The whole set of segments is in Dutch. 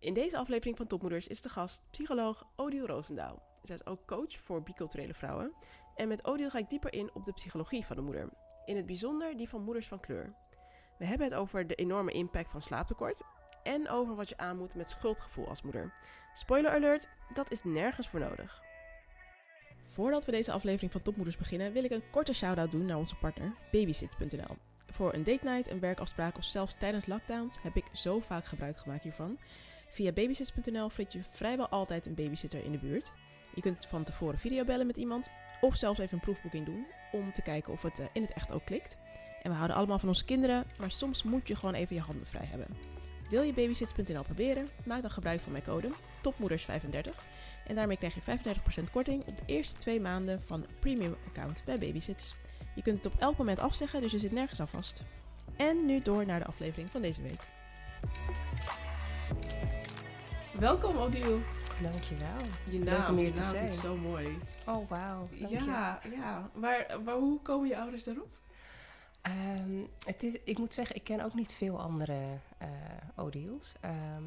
In deze aflevering van Topmoeders is de gast psycholoog Odile Roosendaal. Zij is ook coach voor biculturele vrouwen. En met Odile ga ik dieper in op de psychologie van de moeder. In het bijzonder die van moeders van kleur. We hebben het over de enorme impact van slaaptekort. En over wat je aan moet met schuldgevoel als moeder. Spoiler alert, dat is nergens voor nodig. Voordat we deze aflevering van Topmoeders beginnen, wil ik een korte shout-out doen naar onze partner Babysit.nl. Voor een date night, een werkafspraak of zelfs tijdens lockdowns heb ik zo vaak gebruik gemaakt hiervan. Via babysits.nl vind je vrijwel altijd een babysitter in de buurt. Je kunt van tevoren videobellen met iemand of zelfs even een proefboeking doen om te kijken of het eh, in het echt ook klikt. En we houden allemaal van onze kinderen, maar soms moet je gewoon even je handen vrij hebben. Wil je babysits.nl proberen? Maak dan gebruik van mijn code TOPMOEDERS35 en daarmee krijg je 35% korting op de eerste twee maanden van een premium account bij Babysits. Je kunt het op elk moment afzeggen, dus je zit nergens aan vast. En nu door naar de aflevering van deze week. Welkom Odile. Dankjewel. Je Leuk naam, om hier je te naam zijn. is zo mooi. Oh, wauw. Ja, ja. Maar, maar hoe komen je ouders daarop? Ehm, het is, ik moet zeggen, ik ken ook niet veel andere eh Odiels. Ehm,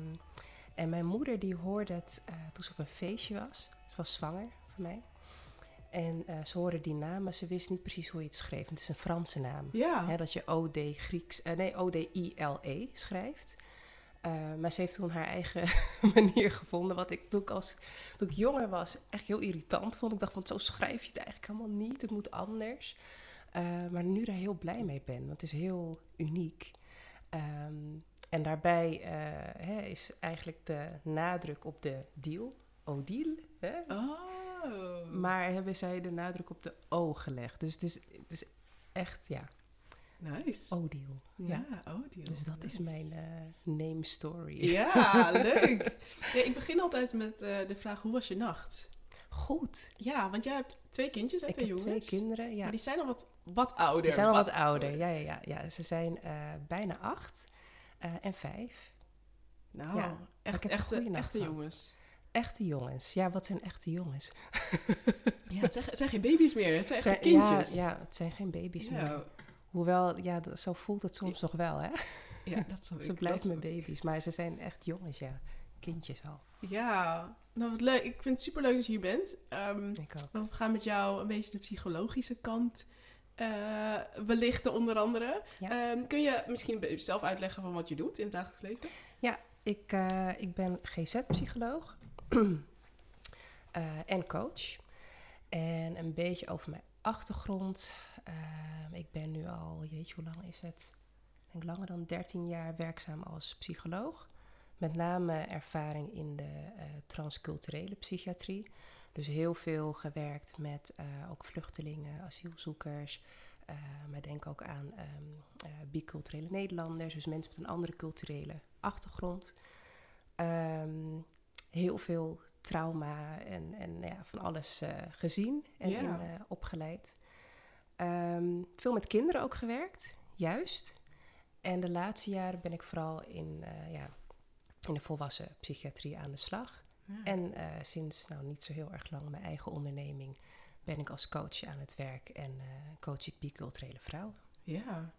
en mijn moeder die hoorde het eh, toen ze op een feestje was. Ze was zwanger van mij. En eh, ze hoorde die naam, maar ze wist niet precies hoe je het schreef. Het is een Franse naam. Ja. Hè, dat je OD Grieks, nee, O-D-I-L-E schrijft. Eh, maar ze heeft toen haar eigen manier gevonden. Wat ik toen ik, als, toen ik jonger was echt heel irritant vond. Ik dacht, want zo schrijf je het eigenlijk helemaal niet. Het moet anders. Eh, maar nu daar heel blij mee ben, want het is heel uniek. Ehm, en daarbij eh, hè, is eigenlijk de nadruk op de deal, Odile. Hè? Oh. Maar hebben zij de nadruk op de O gelegd. Dus het is, het is echt, ja, Nice. Ja, Odile. Dus dat is mijn eh, name story. Ja, leuk. Ja, ik begin altijd met eh, de vraag, hoe was je nacht? Goed. Ja, want jij hebt twee kindjes, hè, Ik twee heb twee jongens. kinderen. Ja. Maar die zijn al wat, wat ouder. Die zijn al wat ouder. Ja, ja, ja, ja. Ze zijn eh, bijna acht en vijf. Nou, Ja, echt, echte, echte jongens. Echte jongens. Ja, wat zijn echte jongens? Ja, het zijn, het zijn geen baby's meer, het zijn echt zijn- ja, kindjes. ja, het zijn geen baby's meer. Ja. Hoewel, ja, dat- zo voelt het soms nog wel, hè? Ja, dat snap ik. Ze blijven mijn baby's, maar ze zijn echt jongens, ja. Kindjes al. Ja, nou wat leuk. Ik vind het super leuk dat je hier bent. Ehm, Ik ook. want we gaan met jou een beetje de psychologische kant eh, belichten, onder andere. Ja. Ehm, kun je misschien zelf uitleggen van wat je doet in het dagelijks leven? Ik, eh, ik ben GZ-psycholoog eh, en coach. En een beetje over mijn achtergrond. Ehm, ik ben nu al, jeetje, hoe lang is het? Ik denk langer dan 13 jaar werkzaam als psycholoog. Met name ervaring in de eh, transculturele psychiatrie. Dus heel veel gewerkt met eh, ook vluchtelingen, asielzoekers. eh, maar denk ook aan ehm, eh, biculturele Nederlanders. Dus mensen met een andere culturele achtergrond. Ehm, heel veel trauma en, en nou ja, van alles gezien en Ja. in, opgeleid. Ehm, veel met kinderen ook gewerkt, juist. En de laatste jaren ben ik vooral in, eh, ja, in de volwassen psychiatrie aan de slag. En eh, sinds nou, niet zo heel erg lang mijn eigen onderneming ben ik als coach aan het werk en eh, coach ik biculturele vrouwen. Ja.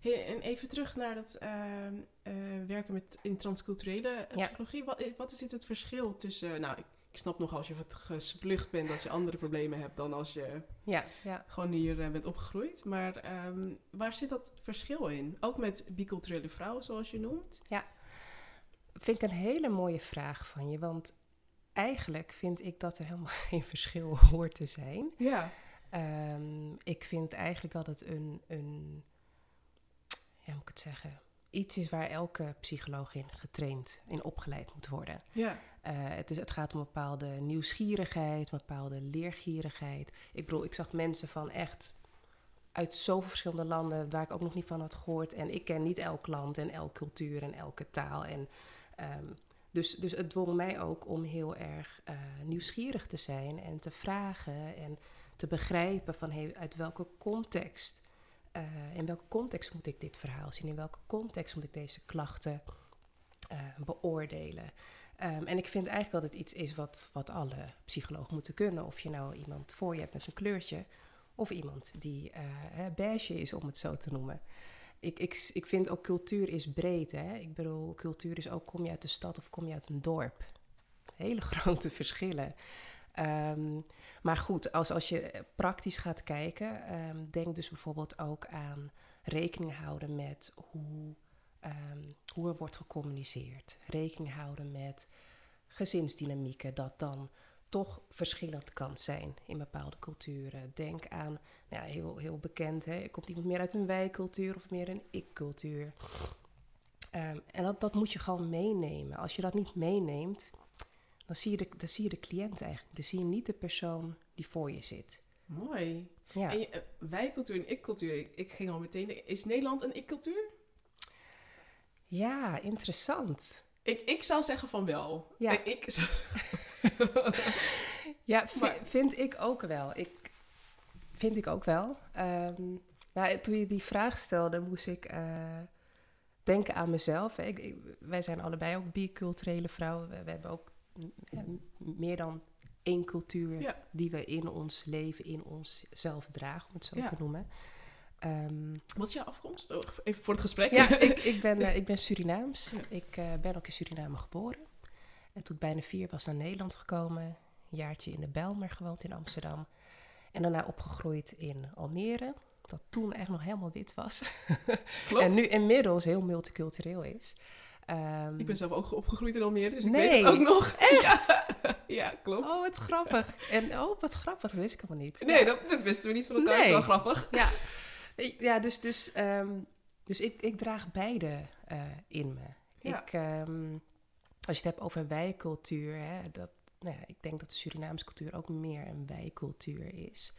Hey, en even terug naar dat ehm, eh, werken met, in transculturele Ja. psychologie. Wat, wat is dit het verschil tussen... nou, ik, ik snap nog als je wat gevlucht bent dat je andere problemen hebt dan als je Ja, ja. gewoon hier eh, bent opgegroeid. Maar ehm, waar zit dat verschil in? Ook met biculturele vrouwen, zoals je noemt. Vind ik een hele mooie vraag van je, want eigenlijk vind ik dat er helemaal geen verschil hoort te zijn. Ja. Ehm, ik vind eigenlijk dat het een, een, ja, hoe moet ik het zeggen, iets is waar elke psycholoog in getraind, in opgeleid moet worden. Ja. Eh, het, is, het gaat om bepaalde nieuwsgierigheid, bepaalde leergierigheid. Ik bedoel, ik zag mensen van echt uit zoveel verschillende landen waar ik ook nog niet van had gehoord. En ik ken niet elk land en elke cultuur en elke taal. En, ehm, dus, dus het dwong mij ook om heel erg eh, nieuwsgierig te zijn en te vragen en te begrijpen van uit welke context, eh, in welke context moet ik dit verhaal zien, in welke context moet ik deze klachten beoordelen. Ehm, en ik vind eigenlijk dat het iets is wat, wat alle psychologen moeten kunnen. Of je nou iemand voor je hebt met een kleurtje, of iemand die eh, beige is, om het zo te noemen. ik, ik, ik vind ook cultuur is breed. Hè? Ik bedoel, cultuur is ook kom je uit de stad of kom je uit een dorp. Hele grote verschillen. Ehm, maar goed, als, als je praktisch gaat kijken, ehm, denk dus bijvoorbeeld ook aan rekening houden met hoe, ehm, hoe er wordt gecommuniceerd. Rekening houden met gezinsdynamieken, dat dan toch verschillend kan zijn in bepaalde culturen. Denk aan, nou ja, heel, heel bekend, hè, komt iemand meer uit een wij-cultuur of meer een ik-cultuur? Um, en dat, dat moet je gewoon meenemen. Als je dat niet meeneemt, dan zie, je de, dan zie je de cliënt eigenlijk. Dan zie je niet de persoon die voor je zit. Mooi. Ja. En uh, wij-cultuur en ik-cultuur, ik, ik, ging al meteen... Is Nederland een ik-cultuur? Ja, interessant. Ik, ik zou zeggen van wel. Ja. Ik, ik zou... ja, vind ik ook wel. Ik, vind ik ook wel. Um, nou, toen je die vraag stelde, moest ik uh, denken aan mezelf. Ik, wij zijn allebei ook biculturele vrouwen. We, we hebben ook meer dan één cultuur die we in ons leven, in onszelf dragen, om het zo te noemen. Um, Wat is jouw afkomst? Oh, even voor het gesprek. Ja, ik, ik, ben, uh, ik ben Surinaams. Ik uh, ben ook in Suriname geboren. En toen ik bijna vier was naar Nederland gekomen. Een jaartje in de Bijlmer gewoond in Amsterdam. En daarna opgegroeid in Almere. Dat toen echt nog helemaal wit was. Klopt. en nu inmiddels heel multicultureel is. Um, ik ben zelf ook opgegroeid in Almere, dus ik nee, weet het ook nog. Echt? Ja, ja, klopt. Oh, wat grappig. En oh, wat grappig, dat wist ik helemaal niet. Nee, dat, dat wisten we niet van elkaar. Nee. Dat is wel grappig. Ja, ja dus, dus, um, dus ik, ik draag beide uh, in me. Ja. Ik, um, als je het hebt over wijcultuur, hè, dat, nou ja, ik denk dat de Surinaamse cultuur ook meer een wijcultuur is.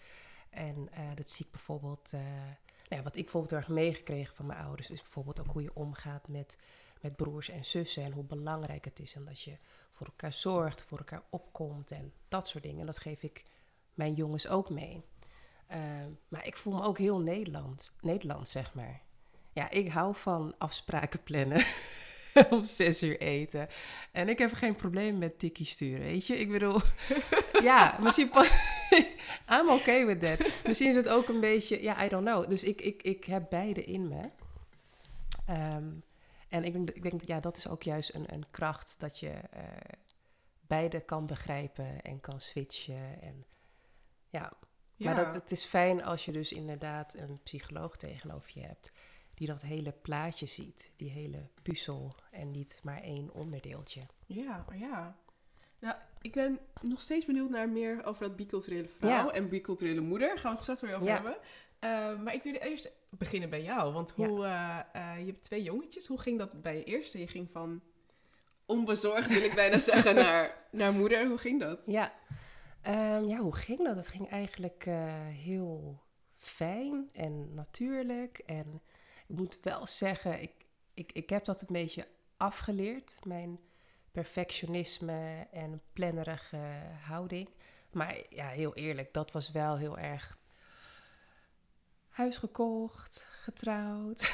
En uh, dat zie ik bijvoorbeeld, uh, nou ja, wat ik bijvoorbeeld erg meegekregen van mijn ouders, is bijvoorbeeld ook hoe je omgaat met, met broers en zussen en hoe belangrijk het is en dat je voor elkaar zorgt, voor elkaar opkomt en dat soort dingen. En dat geef ik mijn jongens ook mee. Uh, maar ik voel me ook heel Nederland, Nederlands, zeg maar. Ja, ik hou van afspraken plannen. om zes uur eten. En ik heb geen probleem met tikkie sturen, weet je? Ik bedoel, ja, misschien... I'm okay with that. Misschien is het ook een beetje, ja, I don't know. Dus ik, ik, ik heb beide in me. Um, en ik denk, ik denk, ja, dat is ook juist een, een kracht dat je uh, beide kan begrijpen en kan switchen. En ja, ja. maar dat, het is fijn als je dus inderdaad een psycholoog tegenover je hebt die dat hele plaatje ziet, die hele puzzel en niet maar één onderdeeltje. Ja, ja. Nou, ik ben nog steeds benieuwd naar meer over dat biculturele vrouw en biculturele moeder. Gaan we het straks weer over hebben. Uh, maar ik wil eerst beginnen bij jou. Want hoe, ja. uh, uh, je hebt twee jongetjes. Hoe ging dat bij je eerste? Je ging van onbezorgd, wil ik bijna zeggen, naar, naar moeder. Hoe ging dat? Ja. Um, ja, hoe ging dat? Het ging eigenlijk heel fijn en natuurlijk. En ik moet wel zeggen, ik, ik, ik heb dat een beetje afgeleerd. Mijn perfectionisme en plannerige houding. Maar ja, heel eerlijk, dat was wel heel erg huis gekocht, getrouwd.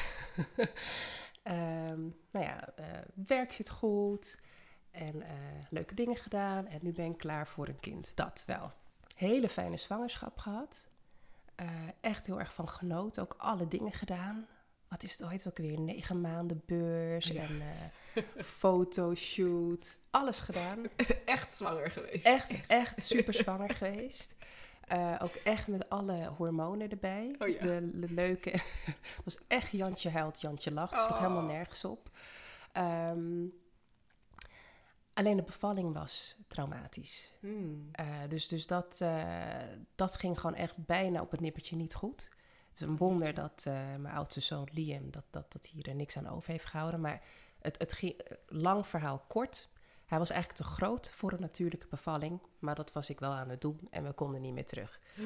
um, nou ja, uh, werk zit goed en uh, leuke dingen gedaan. En nu ben ik klaar voor een kind. Dat wel. Hele fijne zwangerschap gehad. Uh, echt heel erg van genoten. Ook alle dingen gedaan wat is het, het ook weer? Negen maanden beurs en uh, fotoshoot. Alles gedaan. Echt zwanger geweest. Echt, echt super zwanger geweest. Uh, ook echt met alle hormonen erbij. Oh, ja. de, de, leuke. het was echt Jantje huilt, Jantje lacht. Het oh. helemaal nergens op. Um, alleen de bevalling was traumatisch. Hmm. Uh, dus dus dat, dat ging gewoon echt bijna op het nippertje niet goed. Het is een wonder dat uh, mijn oudste zoon Liam dat, dat, dat hier niks aan over heeft gehouden. Maar het, het ging, lang verhaal kort. Hij was eigenlijk te groot voor een natuurlijke bevalling. Maar dat was ik wel aan het doen en we konden niet meer terug.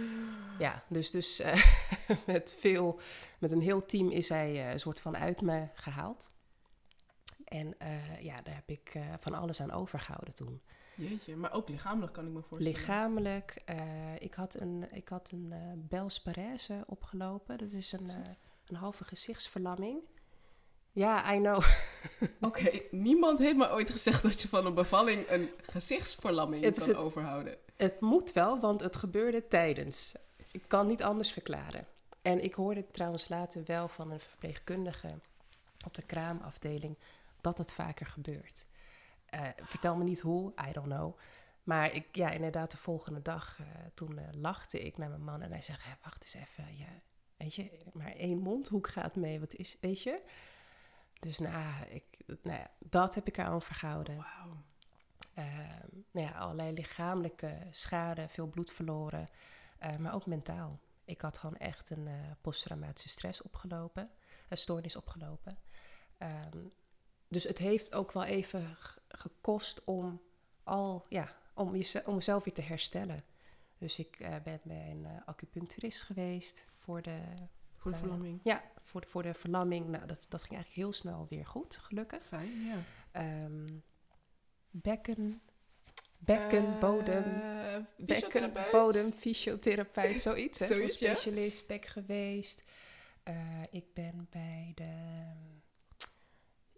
Ja, dus, dus met, veel, met een heel team is hij een soort van uit me gehaald. En ja, daar heb ik van alles aan overgehouden toen. Jeetje, maar ook lichamelijk kan ik me voorstellen. Lichamelijk. Uh, ik had een, ik had een uh, Bels Parese opgelopen. Dat is een, een halve gezichtsverlamming. Ja, I know. Oké, niemand heeft me ooit gezegd dat je van een bevalling een gezichtsverlamming het kan het, overhouden. Het moet wel, want het gebeurde tijdens. Ik kan niet anders verklaren. En ik hoorde trouwens later wel van een verpleegkundige op de kraamafdeling dat het vaker gebeurt. Eh, vertel me niet hoe, I don't know. Maar ik, ja, inderdaad, de volgende dag, uh, toen uh, lachte ik met mijn man en hij zegt, hey, wacht eens even, ja, weet je, maar één mondhoek gaat mee, wat is, weet je? Dus nou, ik, nou ja, dat heb ik eraan verhouden. Wauw. Ehm, nou ja, allerlei lichamelijke schade, veel bloed verloren, maar ook mentaal. Ik had gewoon echt een posttraumatische stress opgelopen, een stoornis opgelopen. Um, dus het heeft ook wel even gekost om al, ja, om, je, om mezelf weer te herstellen. Dus ik uh, ben bij een uh, acupuncturist geweest voor de... Voor de uh, verlamming? Ja, voor de, voor de verlamming. Nou, dat, dat ging eigenlijk heel snel weer goed, gelukkig. Fijn, ja. Um, bekken, bekken, bodem, bekken, bodem, fysiotherapeut, zoiets. Hè, Zoiets, zo'n ja. specialist, bek geweest. ik ben bij de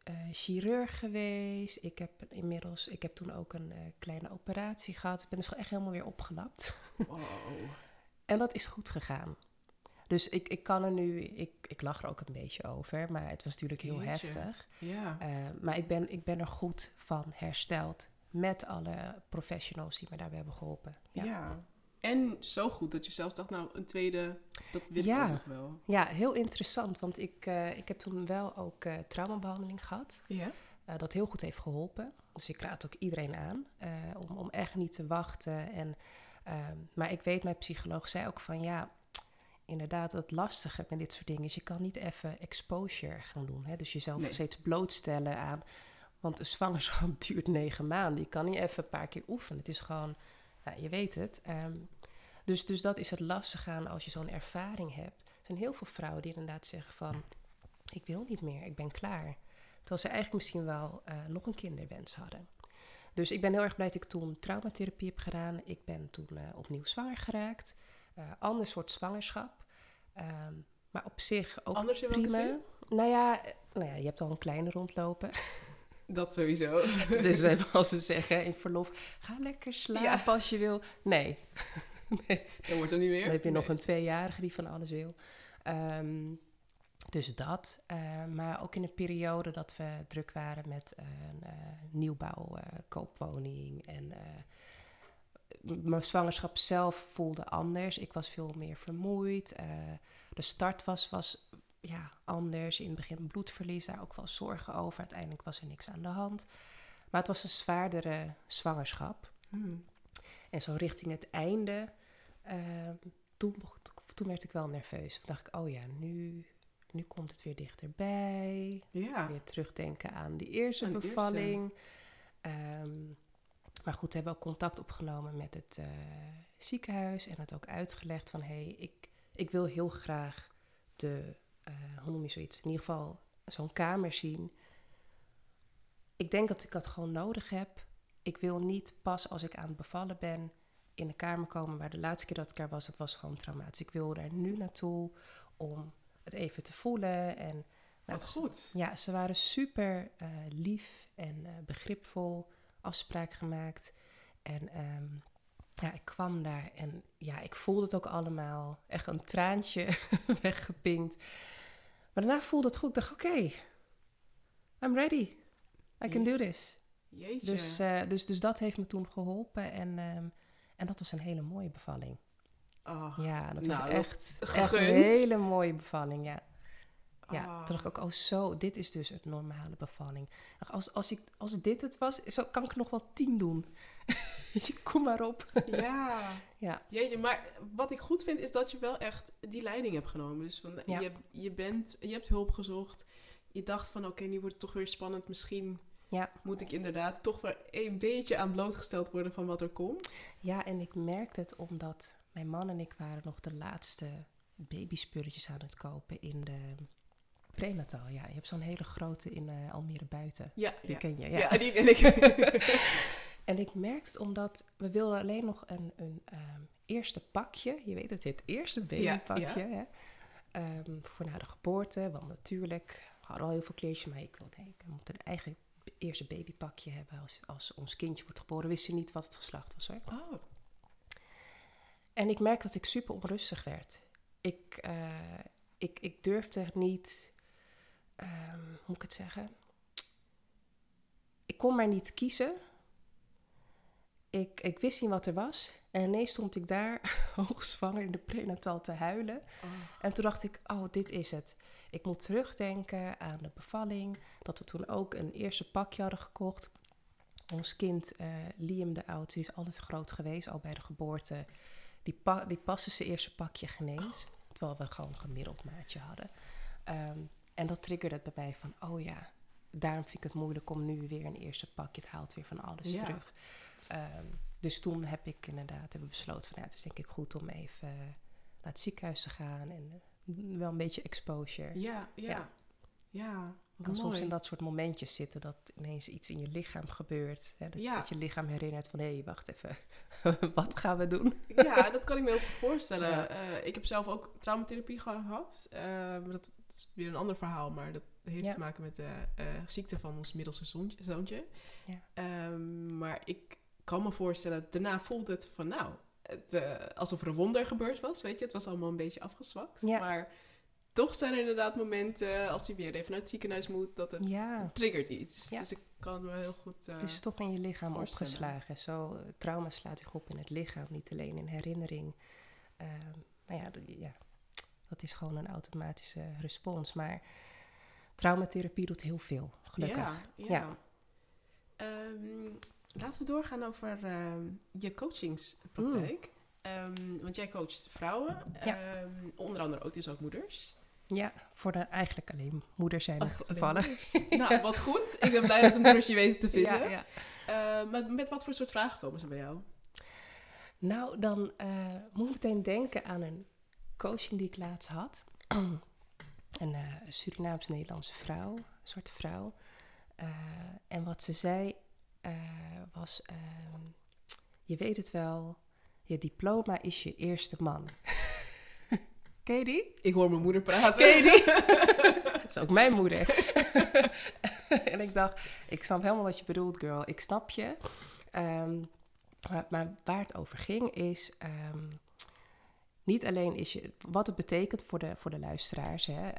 uh, chirurg geweest. Ik heb inmiddels, ik heb toen ook een uh, kleine operatie gehad. Ik ben dus echt helemaal weer opgelapt. Wow. en dat is goed gegaan. Dus ik, ik kan er nu, ik, ik lach er ook een beetje over, maar het was natuurlijk heel Jeetje. heftig. Ja. Uh, maar ik ben, ik ben er goed van hersteld met alle professionals die me daarbij hebben geholpen. ja. Ja, En zo goed dat je zelfs dacht, nou, een tweede, dat wil Ja. ik nog wel. ja heel interessant, want ik, uh, ik heb toen wel ook uh, traumabehandeling gehad. Ja? Uh, dat heel goed heeft geholpen. Dus ik raad ook iedereen aan om, om echt niet te wachten. En, uh, maar ik weet, mijn psycholoog zei ook van ja, inderdaad, het lastige met dit soort dingen is je kan niet even exposure gaan doen. Hè? Dus jezelf Nee. steeds blootstellen aan. Want een zwangerschap duurt negen maanden. Je kan niet even een paar keer oefenen. Het is gewoon, nou, je weet het. Um, dus, dus dat is het lastige aan als je zo'n ervaring hebt. Er zijn heel veel vrouwen die inderdaad zeggen van ik wil niet meer, ik ben klaar. Terwijl ze eigenlijk misschien wel uh, nog een kinderwens hadden. Dus ik ben heel erg blij dat ik toen traumatherapie heb gedaan. Ik ben toen uh, opnieuw zwanger geraakt. Uh, ander soort zwangerschap. Um, maar op zich ook Anders in prima. Nou ja, nou ja, je hebt al een kleine rondlopen. Dat sowieso. dus als ze zeggen in verlof, ga lekker slapen Ja. als je wil. Nee. nee. Dat wordt er niet meer. Dan heb je nog een tweejarige die van alles wil. Um, dus dat. Uh, maar ook in een periode dat we druk waren met uh, een uh, nieuwbouw, koopwoning. En mijn zwangerschap zelf voelde anders. Ik was veel meer vermoeid. eh, de start was, was ja, anders. In het begin bloedverlies, daar ook wel zorgen over. Uiteindelijk was er niks aan de hand. Maar het was een zwaardere zwangerschap. Hmm. En zo richting het einde, toen, toen werd ik wel nerveus. Toen dacht ik, oh ja, nu, nu komt het weer dichterbij. Ja. Weer terugdenken aan die eerste Aan bevalling. Um, maar goed, we hebben ook contact opgenomen met het uh, ziekenhuis en het ook uitgelegd van hé, hey, ik, ik wil heel graag de, uh, hoe noem je zoiets, in ieder geval zo'n kamer zien. Ik denk dat ik dat gewoon nodig heb. Ik wil niet pas als ik aan het bevallen ben in de kamer komen waar de laatste keer dat ik er was, dat was gewoon traumatisch. Ik wil daar nu naartoe om het even te voelen. En, nou, Wat goed. Ja, ze waren super uh, lief en uh, begripvol, afspraak gemaakt. En um, ja, ik kwam daar en ja, ik voelde het ook allemaal. Echt een traantje weggepinkt. Maar daarna voelde het goed. Ik dacht, oké, okay, I'm ready. I can do this. Jeetje. Dus, uh, dus, dus dat heeft me toen geholpen. En, um, en dat was een hele mooie bevalling. Oh, ja, dat nou, was echt, dat echt een hele mooie bevalling, ja. Ja, oh. toen dacht ik ook, oh zo, dit is dus een normale bevalling. Als, als, ik, als dit het was, zo kan ik nog wel tien doen. kom maar op. ja. ja. Jeetje, maar wat ik goed vind is dat je wel echt die leiding hebt genomen. Dus van, Ja. je, je, bent, je hebt hulp gezocht. Je dacht van, oké, nu wordt het toch weer spannend. Misschien Ja. moet ik inderdaad toch weer een beetje aan blootgesteld worden van wat er komt. ja, en ik merkte het omdat mijn man en ik waren nog de laatste babyspulletjes aan het kopen in de prenatal. Ja, je hebt zo'n hele grote in uh, Almere buiten. Ja, Die ja. ken je, ja. ja. die ken ik. En ik merkte het omdat we wilden alleen nog een, een um, eerste pakje. Je weet het, het eerste babypakje. Ja, ja. Hè? Um, voor na de geboorte. Want natuurlijk we hadden al heel veel kleertjes. Maar ik wilde, ik moet een eigen eerste babypakje hebben. Als, als ons kindje wordt geboren, wist ze niet wat het geslacht was. Hoor. Oh. En ik merkte dat ik super onrustig werd. ik, uh, ik, ik durfde niet, um, hoe moet ik het zeggen? Ik kon maar niet kiezen. Ik, ik wist niet wat er was. En ineens stond ik daar, hoogzwanger in de prenatal, te huilen. Oh. En toen dacht ik, oh, dit is het. Ik moet terugdenken aan de bevalling. Dat we toen ook een eerste pakje hadden gekocht. Ons kind, uh, Liam de Oud, die is altijd groot geweest, al bij de geboorte. Die, pa die paste zijn eerste pakje genees. Terwijl we gewoon een gemiddeld maatje hadden. Ehm, en dat triggerde het bij mij van, oh ja, daarom vind ik het moeilijk om nu weer een eerste pakje. Het haalt weer van alles terug. Ehm, dus toen heb ik inderdaad hebben besloten van, ja, het is denk ik goed om even naar het ziekenhuis te gaan. En eh, wel een beetje exposure. Ja, ja. ja. ja kan soms in dat soort momentjes zitten dat ineens iets in je lichaam gebeurt. Hè? Dat, dat je lichaam herinnert van hé, hey, wacht even, wat gaan we doen? ja, dat kan ik me heel goed voorstellen. Eh, ik heb zelf ook traumatherapie gehad. Uh, dat is weer een ander verhaal, maar dat heeft te maken met de uh, ziekte van ons middelste zoontje. Ja. Ehm, maar ik kan me voorstellen, daarna voelt het van nou, het, alsof er een wonder gebeurd was, weet je. Het was allemaal een beetje afgezwakt. Maar toch zijn er inderdaad momenten, als hij weer even naar het ziekenhuis moet, dat het triggert iets. Dus ik kan me heel goed uh, Het is toch in je lichaam opgeslagen. Zo, eh, trauma slaat zich op in het lichaam, niet alleen in herinnering. Uh, maar ja, ja, dat is gewoon een automatische respons. Maar traumatherapie doet heel veel, gelukkig. Ja, ja. Ehm, laten we doorgaan over ehm, je coachingspraktijk. Um, want jij coacht vrouwen, onder andere ook dus ook moeders. Ja, voor de eigenlijk alleen moeder zijn het gevallen. nou, wat goed. Ik ben blij dat de moeders je weten te vinden. Ja, ja. Uh, maar met wat voor soort vragen komen ze bij jou? Nou, dan uh, moet ik meteen denken aan een coaching die ik laatst had. een uh, Surinaams-Nederlandse vrouw, een zwarte vrouw. en wat ze zei was, ehm, je weet het wel, je diploma is je eerste man. Ken je die? Ik hoor mijn moeder praten. Ken je die? dat is ook mijn moeder. en ik dacht, ik snap helemaal wat je bedoelt, girl. Ik snap je. Ehm, maar, waar het over ging is... Ehm, niet alleen is je... Wat het betekent voor de, voor de luisteraars, hè...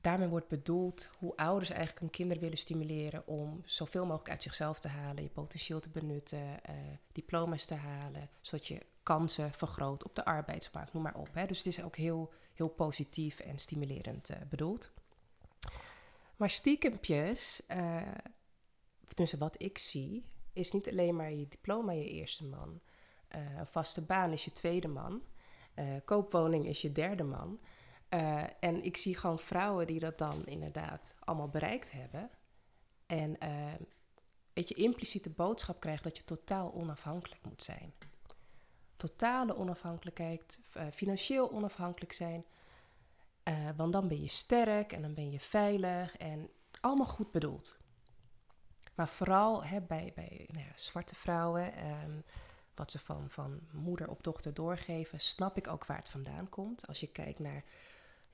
daarmee wordt bedoeld hoe ouders eigenlijk hun kinderen willen stimuleren om zoveel mogelijk uit zichzelf te halen, je potentieel te benutten, uh, diploma's te halen, zodat je kansen vergroot op de arbeidsmarkt, noem maar op. Hè. Dus het is ook heel, heel positief en stimulerend uh, bedoeld. Maar stiekempjes, uh, wat ik zie, is niet alleen maar je diploma je eerste man. een vaste baan is je tweede man. koopwoning is je derde man. Uh, en ik zie gewoon vrouwen die dat dan inderdaad allemaal bereikt hebben. En uh, weet je, impliciete boodschap krijgt dat je totaal onafhankelijk moet zijn. Totale onafhankelijkheid, uh, financieel onafhankelijk zijn. want dan ben je sterk en dan ben je veilig en allemaal goed bedoeld. Maar vooral hè, bij, bij nou ja, zwarte vrouwen, um, wat ze van, van moeder op dochter doorgeven, snap ik ook waar het vandaan komt. Als je kijkt naar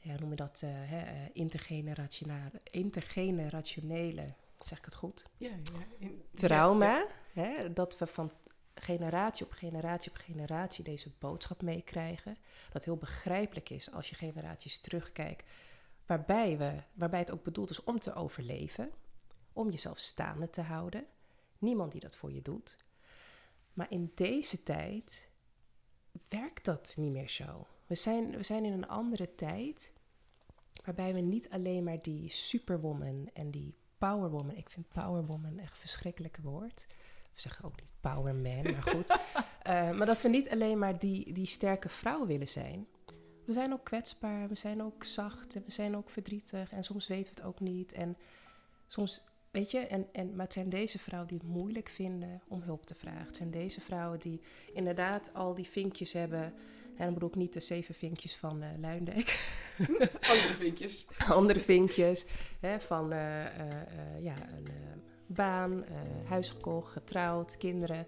ja, noem je dat, uh, hè, uh, intergenerationele, intergenerationele, zeg ik het goed? Ja, ja. Trauma. Hè, dat we van generatie op generatie op generatie deze boodschap meekrijgen. Dat heel begrijpelijk is als je generaties terugkijkt. Waarbij, we, waarbij het ook bedoeld is om te overleven. Om jezelf staande te houden. Niemand die dat voor je doet. Maar in deze tijd werkt dat niet meer zo. We zijn, we zijn in een andere tijd Waarbij we niet alleen maar die superwoman en die powerwoman. Ik vind powerwoman echt een verschrikkelijk woord. We zeggen ook niet powerman, maar goed. uh, maar dat we niet alleen maar die, die sterke vrouw willen zijn. We zijn ook kwetsbaar, we zijn ook zacht en we zijn ook verdrietig. En soms weten we het ook niet. En soms, weet je, en, en, maar het zijn deze vrouwen die het moeilijk vinden om hulp te vragen. Het zijn deze vrouwen die inderdaad al die vinkjes hebben en dan bedoel ik niet de zeven vinkjes van uh, Luindijk. Andere vinkjes. Andere vinkjes. Hè, van uh, ja, een baan, huis gekocht, getrouwd, kinderen.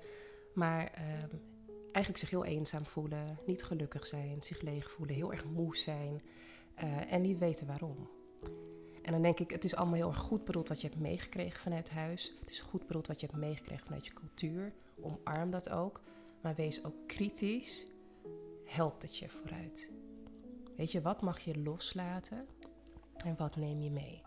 Maar ehm, eigenlijk zich heel eenzaam voelen, niet gelukkig zijn, zich leeg voelen, heel erg moe zijn en niet weten waarom. En dan denk ik, het is allemaal heel erg goed bedoeld wat je hebt meegekregen vanuit huis. Het is goed bedoeld wat je hebt meegekregen vanuit je cultuur. Omarm dat ook. Maar wees ook kritisch helpt het je vooruit? Weet je, wat mag je loslaten en wat neem je mee?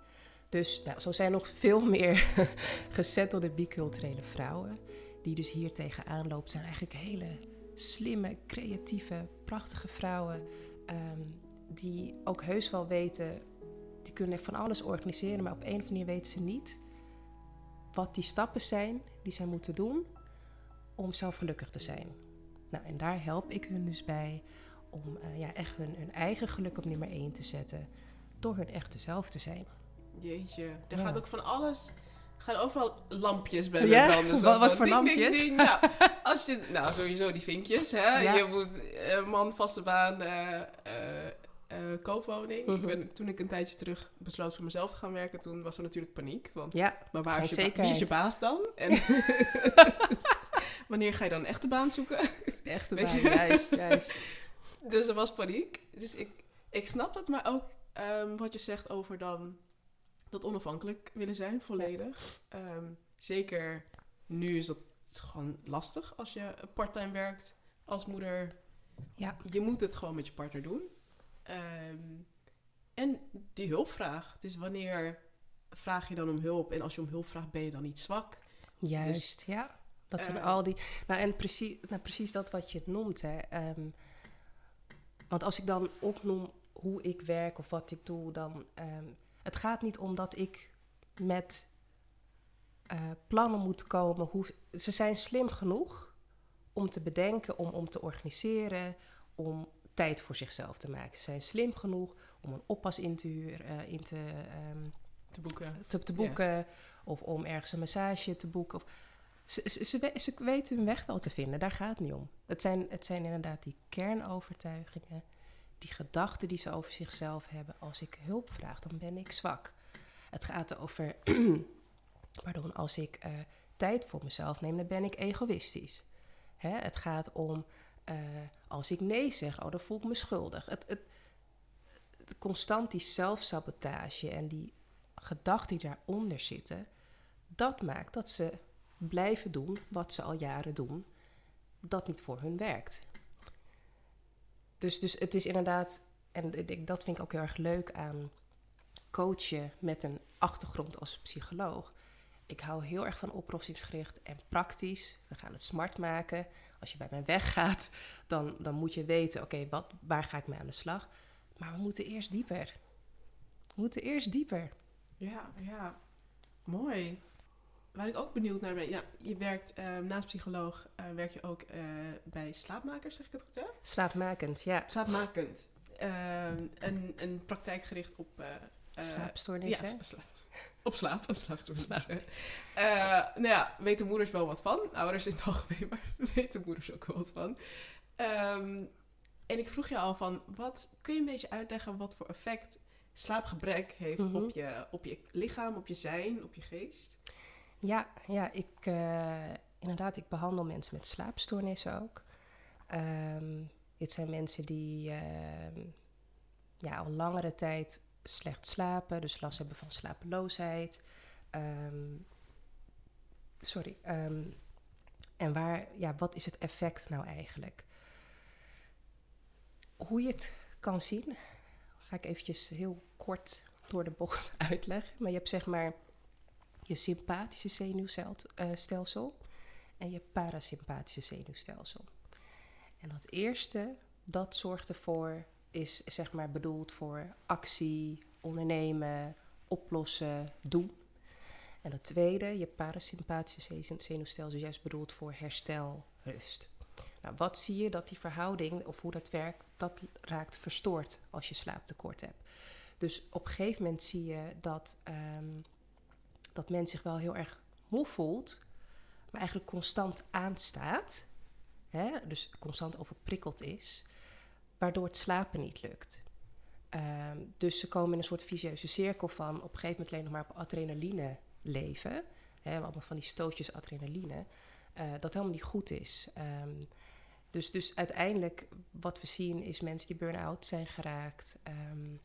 Dus nou, zo zijn nog veel meer gezettelde biculturele vrouwen die dus hier tegenaan loopt. zijn eigenlijk hele slimme, creatieve, prachtige vrouwen ehm, die ook heus wel weten, die kunnen van alles organiseren, maar op een of andere manier weten ze niet wat die stappen zijn die zij moeten doen om zelf gelukkig te zijn. Nou, en daar help ik hun dus bij om uh, ja, echt hun, hun, eigen geluk op nummer 1 te zetten door hun echte zelf te zijn. Jeetje, er gaat ook van alles. Er gaan overal lampjes bij ja? branden. Wat, wat voor lampjes? Nou, als je, nou, sowieso die vinkjes. Hè? Je moet een man, vaste baan, uh, uh, koopwoning. ik mhm. ben, toen ik een tijdje terug besloot voor mezelf te gaan werken, toen was er natuurlijk paniek. Want, ja, maar waar is je, wie is je baas dan? En wanneer ga je dan een echte baan zoeken? Baan, juist, juist. Dus er was paniek. Dus ik, ik snap het, maar ook um, wat je zegt over dan dat onafhankelijk willen zijn, volledig. Um, zeker nu is dat gewoon lastig als je parttime werkt als moeder. Ja. Je moet het gewoon met je partner doen. Um, en die hulpvraag. Dus wanneer vraag je dan om hulp? En als je om hulp vraagt, ben je dan niet zwak? Juist, dus, ja. Dat zijn uh, al die. Nou, en precies, nou, precies dat wat je noemt. Hè. Um, want als ik dan opnoem hoe ik werk of wat ik doe, dan. Um, het gaat niet om dat ik met uh, plannen moet komen. Hoe, ze zijn slim genoeg om te bedenken, om, om te organiseren, om tijd voor zichzelf te maken. Ze zijn slim genoeg om een oppas in te, huren, uh, in te, um, te boeken, te, te boeken yeah. of om ergens een massage te boeken. Of, ze, ze, ze, ze, weten hun weg wel te vinden, daar gaat het niet om. Het zijn, het zijn inderdaad die kernovertuigingen, die gedachten die ze over zichzelf hebben. Als ik hulp vraag, dan ben ik zwak. Het gaat over, pardon, als ik uh, tijd voor mezelf neem, dan ben ik egoïstisch. Hè? Het gaat om, uh, als ik nee zeg, oh, dan voel ik me schuldig. Het, het constant die zelfsabotage en die gedachten die daaronder zitten, dat maakt dat ze blijven doen wat ze al jaren doen, dat niet voor hun werkt. Dus, dus het is inderdaad, en dat vind ik ook heel erg leuk aan coachen met een achtergrond als psycholoog. Ik hou heel erg van oplossingsgericht en praktisch. We gaan het smart maken. Als je bij mij weggaat, dan, dan moet je weten: oké, okay, waar ga ik mee aan de slag? Maar we moeten eerst dieper. We moeten eerst dieper. Ja, ja. Mooi. Waar ik ook benieuwd naar ben, ja, je werkt uh, naast psycholoog, uh, werk je ook uh, bij slaapmakers, zeg ik het goed hè? Slaapmakend, ja. Slaapmakend. Ehm, een, een praktijk gericht op... Slaapstoornissen. Ja, slaap. Op slaap, op slaapstoornissen. nou ja, weten moeders wel wat van. Ouders in het algemeen, maar weten moeders ook wel wat van. Um, en ik vroeg je al van, wat kun je een beetje uitleggen wat voor effect slaapgebrek heeft mm -hmm. op, je, op je lichaam, op je zijn, op je geest? Ja, ja ik, uh, inderdaad, ik behandel mensen met slaapstoornissen ook. Um, dit zijn mensen die uh, ja, al langere tijd slecht slapen, dus last hebben van slapeloosheid. Um, sorry. En waar, ja, wat is het effect nou eigenlijk? Hoe je het kan zien, ga ik eventjes heel kort door de bocht uitleggen. Maar je hebt zeg maar je sympathische zenuwstelsel en je parasympathische zenuwstelsel. En dat eerste, dat zorgt ervoor, is zeg maar bedoeld voor actie, ondernemen, oplossen, doen. En dat tweede, je parasympathische zenuwstelsel, is juist bedoeld voor herstel, rust. Nou, wat zie je dat die verhouding, of hoe dat werkt, dat raakt verstoord als je slaaptekort hebt. Dus op een gegeven moment zie je dat um, dat men zich wel heel erg moe voelt, maar eigenlijk constant aanstaat. Hè? Dus constant overprikkeld is, waardoor het slapen niet lukt. Um, dus ze komen in een soort vicieuze cirkel van op een gegeven moment alleen nog maar op adrenaline leven. Hè, allemaal van die stootjes adrenaline. Uh, dat helemaal niet goed is. Um, dus, dus uiteindelijk wat we zien is mensen die burn-out zijn geraakt. Um,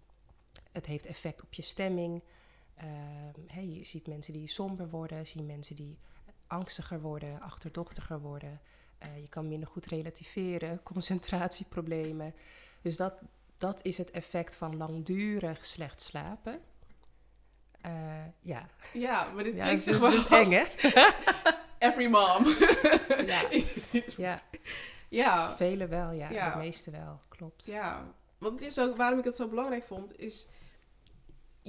het heeft effect op je stemming. Uh, je ziet mensen die somber worden, zie mensen die angstiger worden, achterdochtiger worden. Eh, je kan minder goed relativeren, concentratieproblemen. Dus dat, dat is het effect van langdurig slecht slapen. Eh, ja. Ja, maar dit ja, klinkt het is zeg maar dus eng, hè? Every mom. Ja. ja, ja, velen wel, ja. Ja. De meeste wel, klopt. ja. Want het is ook, waarom ik het zo belangrijk vond, is...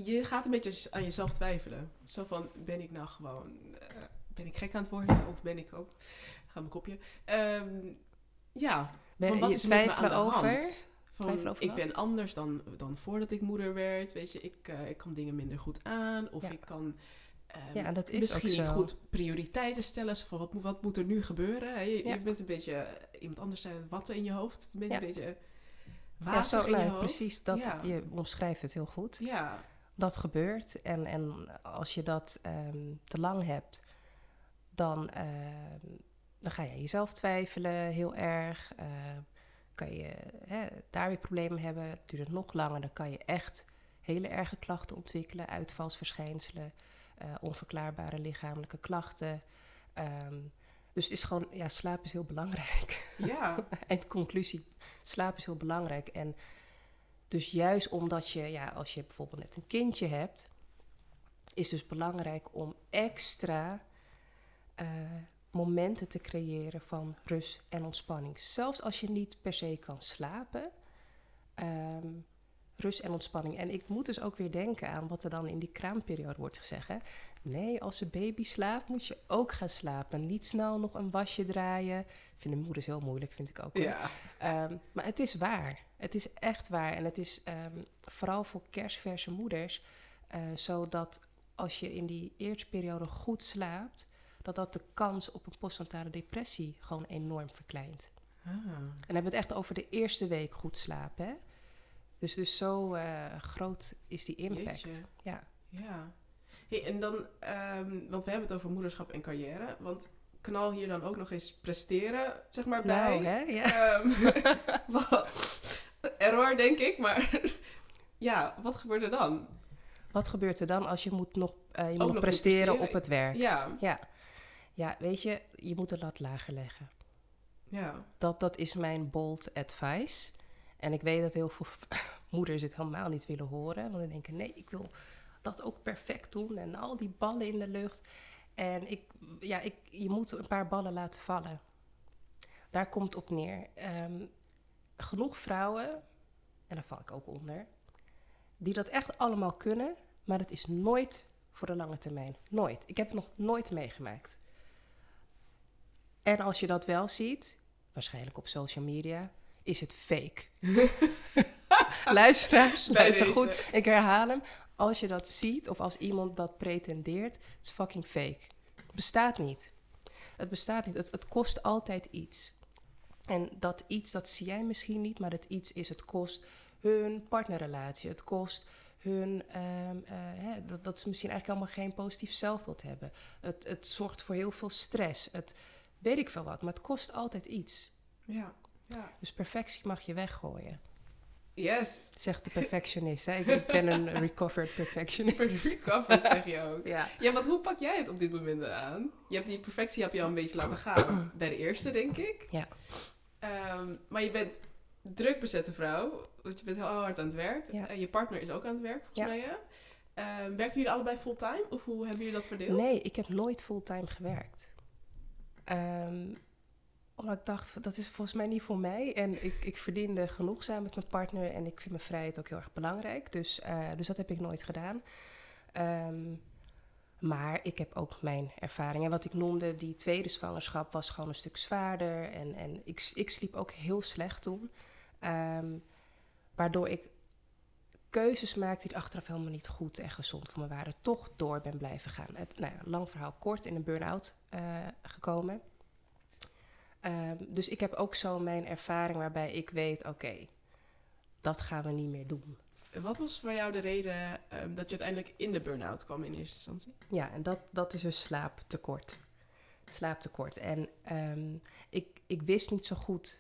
Je gaat een beetje aan jezelf twijfelen. Zo van, ben ik nou gewoon... eh, ben ik gek aan het worden? Of ben ik ook... Ga mijn kopje. Ehm, ja, Ben wat je is met me aan twijfelen de over? hand? Van, Twijfelen over ik wat? ben anders dan, dan voordat ik moeder werd. Weet je, ik, eh, ik kan dingen minder goed aan. Of Ja. ik kan ehm, Ja, dat is misschien niet goed prioriteiten stellen. Zo van, wat, moet- wat moet er nu gebeuren? Je, Ja. je bent een beetje... eh, Iemand anders zei watten in je hoofd. Je bent een beetje Ja, zo, in je nou, hoofd. precies. Dat. Je omschrijft het heel goed. Ja, Dat gebeurt. En, en als je dat ehm, te lang hebt, dan, ehm, dan ga je jezelf twijfelen heel erg. Eh, kan je hè, daar weer problemen hebben. Duurt het nog langer, dan kan je echt hele erge klachten ontwikkelen. Uitvalsverschijnselen, eh, onverklaarbare lichamelijke klachten. Ehm, dus het is gewoon, ja, slaap is heel belangrijk. ja. Eindconclusie, slaap is heel belangrijk. En dus juist omdat je, ja, als je bijvoorbeeld net een kindje hebt, is dus belangrijk om extra eh, momenten te creëren van rust en ontspanning. Zelfs als je niet per se kan slapen, ehm, rust en ontspanning. En ik moet dus ook weer denken aan wat er dan in die kraamperiode wordt gezegd. Hè? Nee, als een baby slaapt, moet je ook gaan slapen. Niet snel nog een wasje draaien. Vinden moeders heel moeilijk, vind ik ook. hoor. ja. Ehm, maar het is waar. Het is echt waar. En het is ehm, vooral voor kerstverse moeders eh, zo dat als je in die eerste periode goed slaapt, dat dat de kans op een postnatale depressie gewoon enorm verkleint. Ah. En dan hebben we het echt over de eerste week goed slapen. Hè? Dus, dus zo eh, groot is die impact. Jeetje. Ja. Ja. Hey, en dan, ehm, want we hebben het over moederschap en carrière. Want knal hier dan ook nog eens presteren, zeg maar, bij. Nou, hè? Ja. Ehm, wat, error, denk ik. Maar ja, wat gebeurt er dan? Wat gebeurt er dan als je moet nog, eh, je moet nog nog presteren, presteren. op het werk? Ja, Ja. ja, weet je, je moet de lat lager leggen. ja. Dat, dat is mijn bold advice. En ik weet dat heel veel moeders het helemaal niet willen horen. Want die denken, nee, ik wil dat ook perfect doen. En al die ballen in de lucht. En ik, ja, ik, je moet een paar ballen laten vallen. Daar komt het op neer. Ehm, genoeg vrouwen, en daar val ik ook onder, die dat echt allemaal kunnen. Maar dat is nooit voor de lange termijn. Nooit. Ik heb het nog nooit meegemaakt. En als je dat wel ziet, waarschijnlijk op social media, is het fake. Luisteraars, luister goed. Ik herhaal hem. Als je dat ziet of als iemand dat pretendeert, het is fucking fake. Het bestaat niet. Het bestaat niet. Het, het kost altijd iets. En dat iets, dat zie jij misschien niet, maar dat iets is, het kost hun partnerrelatie. Het kost hun, ehm, eh, hè, dat, dat ze misschien eigenlijk helemaal geen positief zelfbeeld hebben. Het, het zorgt voor heel veel stress. Het weet ik veel wat, maar het kost altijd iets. Ja. ja. Dus perfectie mag je weggooien, Yes. zegt de perfectionist. Hè? Ik, ben een recovered perfectionist. Recovered, zeg je ook. Ja. Ja, want hoe pak jij het op dit moment aan? Je hebt die perfectie heb je al een beetje laten gaan bij de eerste, denk ik. Ja. Ehm, maar je bent druk bezette vrouw, want je bent heel hard aan het werk. Ja. En je partner is ook aan het werk, volgens Ja. mij. Ehm, werken jullie allebei fulltime? Of hoe hebben jullie dat verdeeld? Nee, ik heb nooit fulltime gewerkt. Ehm, omdat ik dacht, dat is volgens mij niet voor mij. En ik, ik verdiende genoeg samen met mijn partner. En ik vind mijn vrijheid ook heel erg belangrijk. Dus, eh, dus dat heb ik nooit gedaan. Ehm, maar ik heb ook mijn ervaring. En wat ik noemde, die tweede zwangerschap was gewoon een stuk zwaarder. En, en ik, ik sliep ook heel slecht toen. Ehm, waardoor ik keuzes maakte die achteraf helemaal niet goed en gezond voor me waren. Toch door ben blijven gaan. Nou ja, lang verhaal kort, in een burn-out eh, gekomen. Ehm, dus ik heb ook zo mijn ervaring waarbij ik weet, oké, dat gaan we niet meer doen. En Wat was voor jou de reden ehm, dat je uiteindelijk in de burn-out kwam in eerste instantie? Ja, en dat, dat is dus slaaptekort. Slaaptekort. En ehm, ik, ik wist niet zo goed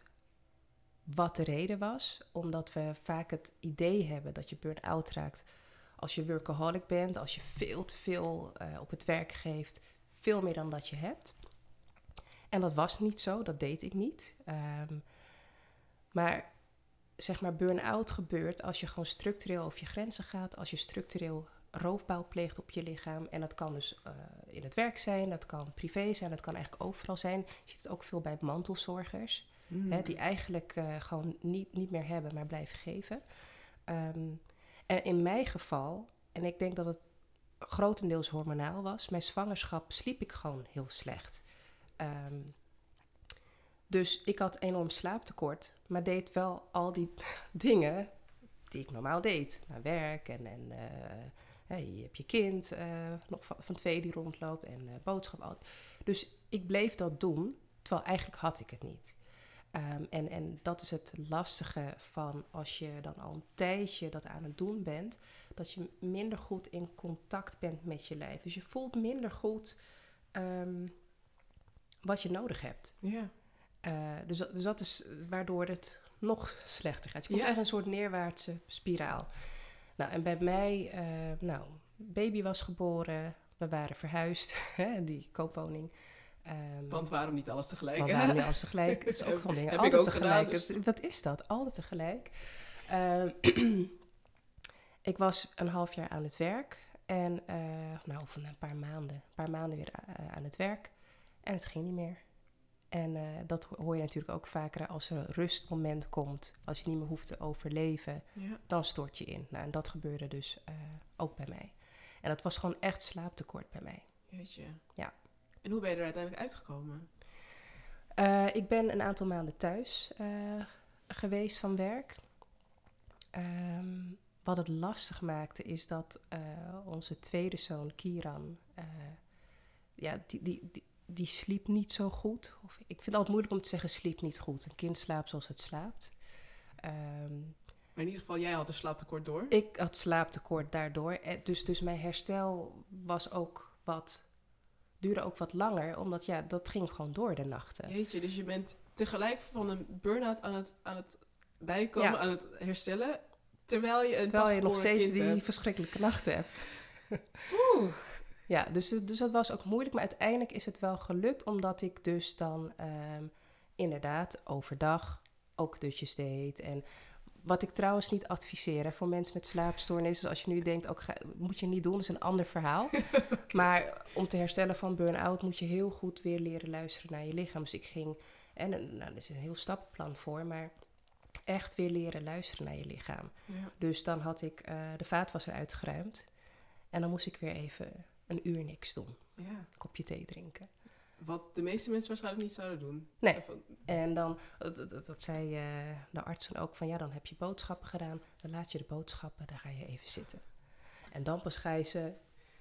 wat de reden was, omdat we vaak het idee hebben dat je burn-out raakt als je workaholic bent, als je veel te veel eh, op het werk geeft, veel meer dan dat je hebt. En dat was niet zo, dat deed ik niet. Ehm, maar zeg maar, burn-out gebeurt als je gewoon structureel over je grenzen gaat, als je structureel roofbouw pleegt op je lichaam. En dat kan dus uh, in het werk zijn, dat kan privé zijn, dat kan eigenlijk overal zijn. Je ziet het ook veel bij mantelzorgers, Mm. hè, die eigenlijk uh, gewoon niet, niet meer hebben, maar blijven geven. Um, en in mijn geval, en ik denk dat het grotendeels hormonaal was, mijn zwangerschap sliep ik gewoon heel slecht. Um, dus ik had enorm slaaptekort, maar deed wel al die dingen die ik normaal deed. Naar werk en, en hey, je hebt je kind uh, nog van, twee die rondloopt en uh, boodschap. Dus ik bleef dat doen, terwijl eigenlijk had ik het niet. Um, en, en dat is het lastige van als je dan al een tijdje dat aan het doen bent, dat je minder goed in contact bent met je lijf. Dus je voelt minder goed um, wat je nodig hebt. Ja. Uh, dus, dus dat is waardoor het nog slechter gaat. Je komt Ja. in een soort neerwaartse spiraal. Nou, en bij mij, uh, nou, baby was geboren, we waren verhuisd, die koopwoning. Um, Want waarom niet alles tegelijk? want waarom niet alles tegelijk? Dat is ook van dingen. Altijd tegelijk. gedaan, dus- Wat is dat? Altijd tegelijk. Um, ik was een half jaar aan het werk. En, uh, nou, of een paar maanden. Een paar maanden weer aan het werk. En het ging niet meer. En uh, dat hoor je natuurlijk ook vaker als er een rustmoment komt. Als je niet meer hoeft te overleven. Ja. Dan stort je in. Nou, en dat gebeurde dus uh, ook bij mij. En dat was gewoon echt slaaptekort bij mij. Jeetje. Ja. En hoe ben je er uiteindelijk uitgekomen? Uh, ik ben een aantal maanden thuis geweest van werk. Um, wat het lastig maakte is dat onze tweede zoon, Kiran, ja, die, die, die, die, sliep niet zo goed. Of, ik vind het altijd moeilijk om te zeggen sliep niet goed. Een kind slaapt zoals het slaapt. Um, maar in ieder geval, jij had een slaaptekort door. Ik had slaaptekort daardoor. Dus, dus mijn herstel was ook wat duurde ook wat langer, omdat ja, dat ging gewoon door de nachten. Jeetje, dus je bent tegelijk van een burn-out aan het, aan het bijkomen, ja. aan het herstellen, terwijl je een Terwijl je nog steeds die hebt. verschrikkelijke nachten hebt. Oeh. Ja, dus, dus dat was ook moeilijk, maar uiteindelijk is het wel gelukt, omdat ik dus dan um, inderdaad overdag ook dutjes deed en wat ik trouwens niet adviseer hè, voor mensen met slaapstoornissen. Als je nu denkt, ook ga, moet je niet doen, dat is een ander verhaal. okay. Maar om te herstellen van burn-out moet je heel goed weer leren luisteren naar je lichaam. Dus ik ging, en nou, er is een heel stappenplan voor, maar echt weer leren luisteren naar je lichaam. Ja. Dus dan had ik uh, de vaatwasser uitgeruimd. En dan moest ik weer even een uur niks doen. Ja. Kopje thee drinken. Wat de meeste mensen waarschijnlijk niet zouden doen. Nee. En dan, dat, dat, dat zei uh, de arts dan ook van, ja, dan heb je boodschappen gedaan. Dan laat je de boodschappen, dan ga je even zitten. En dan pas ga je ze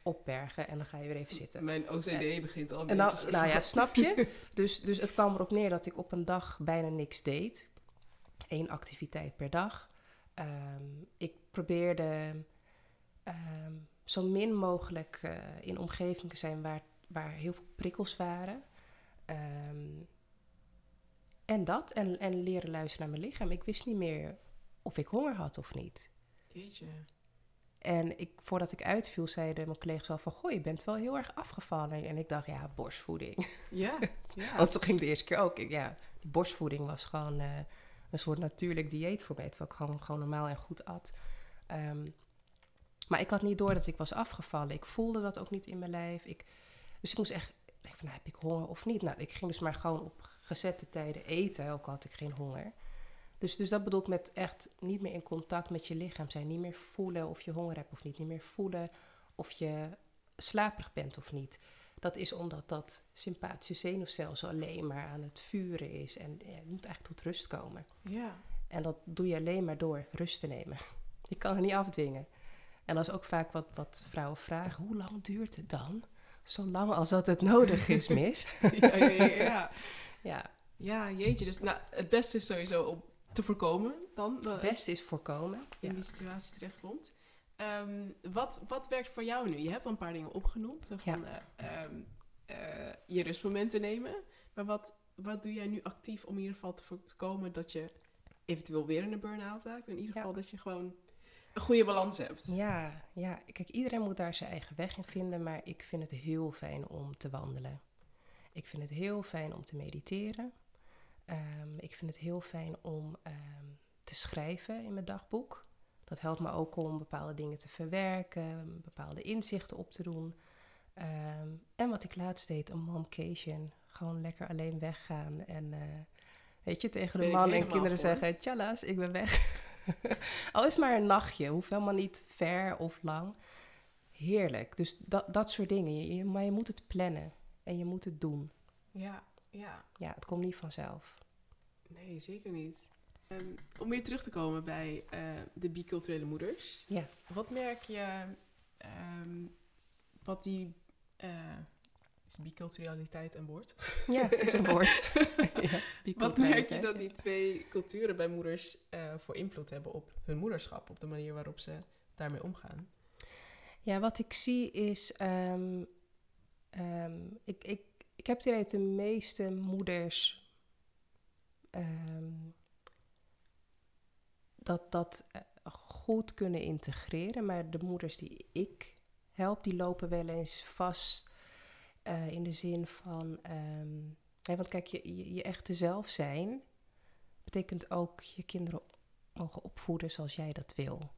opbergen en dan ga je weer even zitten. Mijn OCD en, begint al een en dan, beetje Nou ja, snap je? dus, dus het kwam erop neer dat ik op een dag bijna niks deed. Eén activiteit per dag. Um, ik probeerde um, zo min mogelijk uh, in omgevingen zijn waar waar heel veel prikkels waren. Um, en dat, en, en leren luisteren naar mijn lichaam. Ik wist niet meer of ik honger had of niet. Jeetje. En ik, voordat ik uitviel, zeiden mijn collega's al van... Goh, je bent wel heel erg afgevallen. En ik dacht, ja, borstvoeding. Ja, ja. Want zo ging de eerste keer ook. Ja, die borstvoeding was gewoon uh, een soort natuurlijk dieet voor mij. Terwijl ik gewoon, gewoon normaal en goed at. Um, maar ik had niet door dat ik was afgevallen. Ik voelde dat ook niet in mijn lijf. Ik... Dus ik moest echt denken van, nou, heb ik honger of niet? Nou, ik ging dus maar gewoon op gezette tijden eten, ook al had ik geen honger. Dus, dus dat bedoel ik met echt niet meer in contact met je lichaam zijn. Niet meer voelen of je honger hebt of niet. Niet meer voelen of je slaperig bent of niet. Dat is omdat dat sympathische zenuwstelsel alleen maar aan het vuren is. En je moet eigenlijk tot rust komen. Ja. En dat doe je alleen maar door rust te nemen. Je kan het niet afdwingen. En dat is ook vaak wat, wat vrouwen vragen. Hoe lang duurt het dan? Zolang als dat het nodig is, mis. ja, ja, ja, ja. ja. Ja, jeetje. Dus nou, het beste is sowieso om te voorkomen dan. Het beste is voorkomen. In ja. die situatie terechtkomt. Um, wat, wat werkt voor jou nu? Je hebt al een paar dingen opgenoemd. Zo van uh, um, uh, je rustmomenten nemen. Maar wat, wat doe jij nu actief om in ieder geval te voorkomen dat je eventueel weer in een burn-out raakt? In ieder geval dat je gewoon een goede balans hebt. Ja, ja, kijk, iedereen moet daar zijn eigen weg in vinden, maar ik vind het heel fijn om te wandelen. Ik vind het heel fijn om te mediteren. Ehm, ik vind het heel fijn om ehm, te schrijven in mijn dagboek. Dat helpt me ook om bepaalde dingen te verwerken, bepaalde inzichten op te doen. Ehm, en wat ik laatst deed, een momcation. Gewoon lekker alleen weggaan en uh, weet je, tegen de man en kinderen zeggen: Tjallas, ik ben weg. Al is maar een nachtje, hoeft helemaal niet ver of lang. Heerlijk. Dus dat, dat soort dingen. Je, maar je moet het plannen en je moet het doen. Ja, ja. Ja, het komt niet vanzelf. Nee, zeker niet. Um, om weer terug te komen bij uh, de biculturele moeders. Ja. Wat merk je um, wat die... Uh, is biculturaliteit een woord? Ja, is een woord. ja, wat merk je dat die twee culturen bij moeders uh, voor invloed hebben op hun moederschap? Op de manier waarop ze daarmee omgaan? Ja, wat ik zie is... Um, ik, ik, ik heb het idee dat de meeste moeders um, dat, dat eh, goed kunnen integreren. Maar de moeders die ik help, die lopen wel eens vast uh, in de zin van. Um, want kijk, je, je, echte zelf zijn betekent ook je kinderen mogen opvoeden zoals jij dat wil.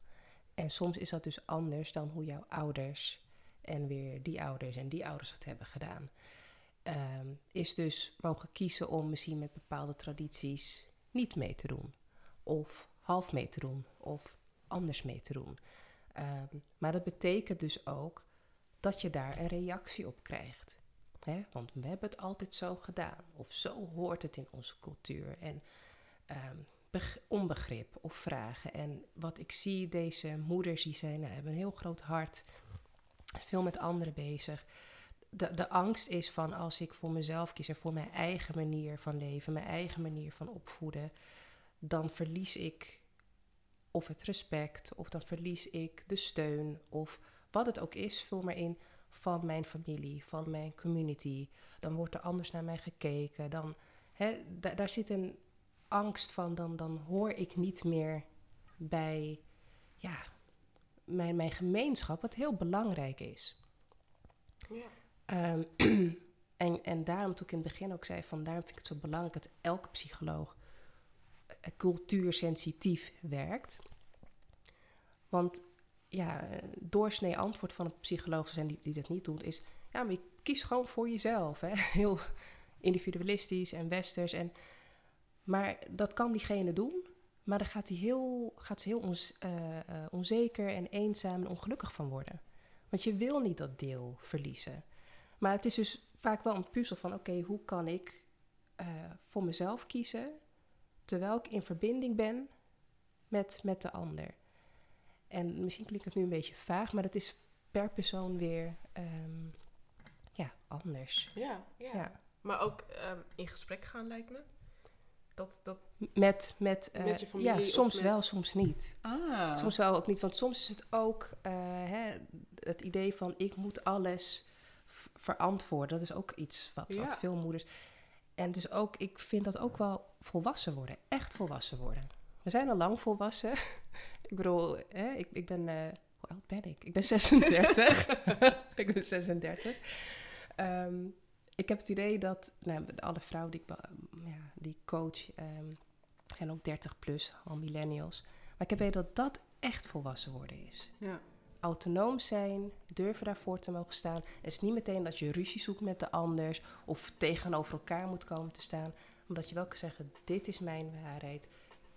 En soms is dat dus anders dan hoe jouw ouders en weer die ouders en die ouders het hebben gedaan. Um, is dus mogen kiezen om misschien met bepaalde tradities niet mee te doen. Of half mee te doen. Of anders mee te doen. Um, maar dat betekent dus ook dat je daar een reactie op krijgt. Want we hebben het altijd zo gedaan. Of zo hoort het in onze cultuur. En um, onbegrip of vragen. En wat ik zie, deze moeders die zijn, nou, hebben een heel groot hart. Veel met anderen bezig de, de angst is van als ik voor mezelf kies en voor mijn eigen manier van leven, mijn eigen manier van opvoeden, dan verlies ik of het respect, of dan verlies ik de steun, of wat het ook is, vul maar in van mijn familie, van mijn community. Dan wordt er anders naar mij gekeken. Dan, hè, daar zit een angst van, dan, dan hoor ik niet meer bij ja, mijn, mijn gemeenschap, wat heel belangrijk is. Ja. Um, en, en daarom, toen ik in het begin ook zei, van daarom vind ik het zo belangrijk dat elke psycholoog uh, cultuursensitief werkt. Want ja, doorsnee antwoord van een psycholoog zijn die, die dat niet doet, is ja, maar je kiest gewoon voor jezelf. Hè? Heel individualistisch en westers. En, maar dat kan diegene doen, maar dan gaat, hij heel, gaat ze heel uh, uh, onzeker en eenzaam en ongelukkig van worden. Want je wil niet dat deel verliezen. Maar het is dus vaak wel een puzzel van: oké, hoe kan ik uh, voor mezelf kiezen terwijl ik in verbinding ben met, met de ander? En misschien klinkt het nu een beetje vaag, maar dat is per persoon weer um, ja, anders. Ja, ja. ja. Maar ook um, in gesprek gaan lijkt me. Dat, dat met, met, uh, met je familie? Ja, soms met... wel, soms niet. Ah. Soms wel ook niet, want soms is het ook uh, hè, het idee van ik moet alles verantwoorden. Dat is ook iets wat, ja. wat veel moeders. En het is ook, ik vind dat ook wel volwassen worden. Echt volwassen worden. We zijn al lang volwassen. ik bedoel, hè, ik, ik ben. Uh, hoe oud ben ik? Ik ben 36. ik ben 36. Um, ik heb het idee dat nou, alle vrouwen die ik, ja, die coach um, zijn ook 30 plus, al millennials. Maar ik heb het idee dat dat echt volwassen worden is. Ja autonoom zijn, durven daarvoor te mogen staan. Het is niet meteen dat je ruzie zoekt met de anders of tegenover elkaar moet komen te staan, omdat je wel kan zeggen: dit is mijn waarheid,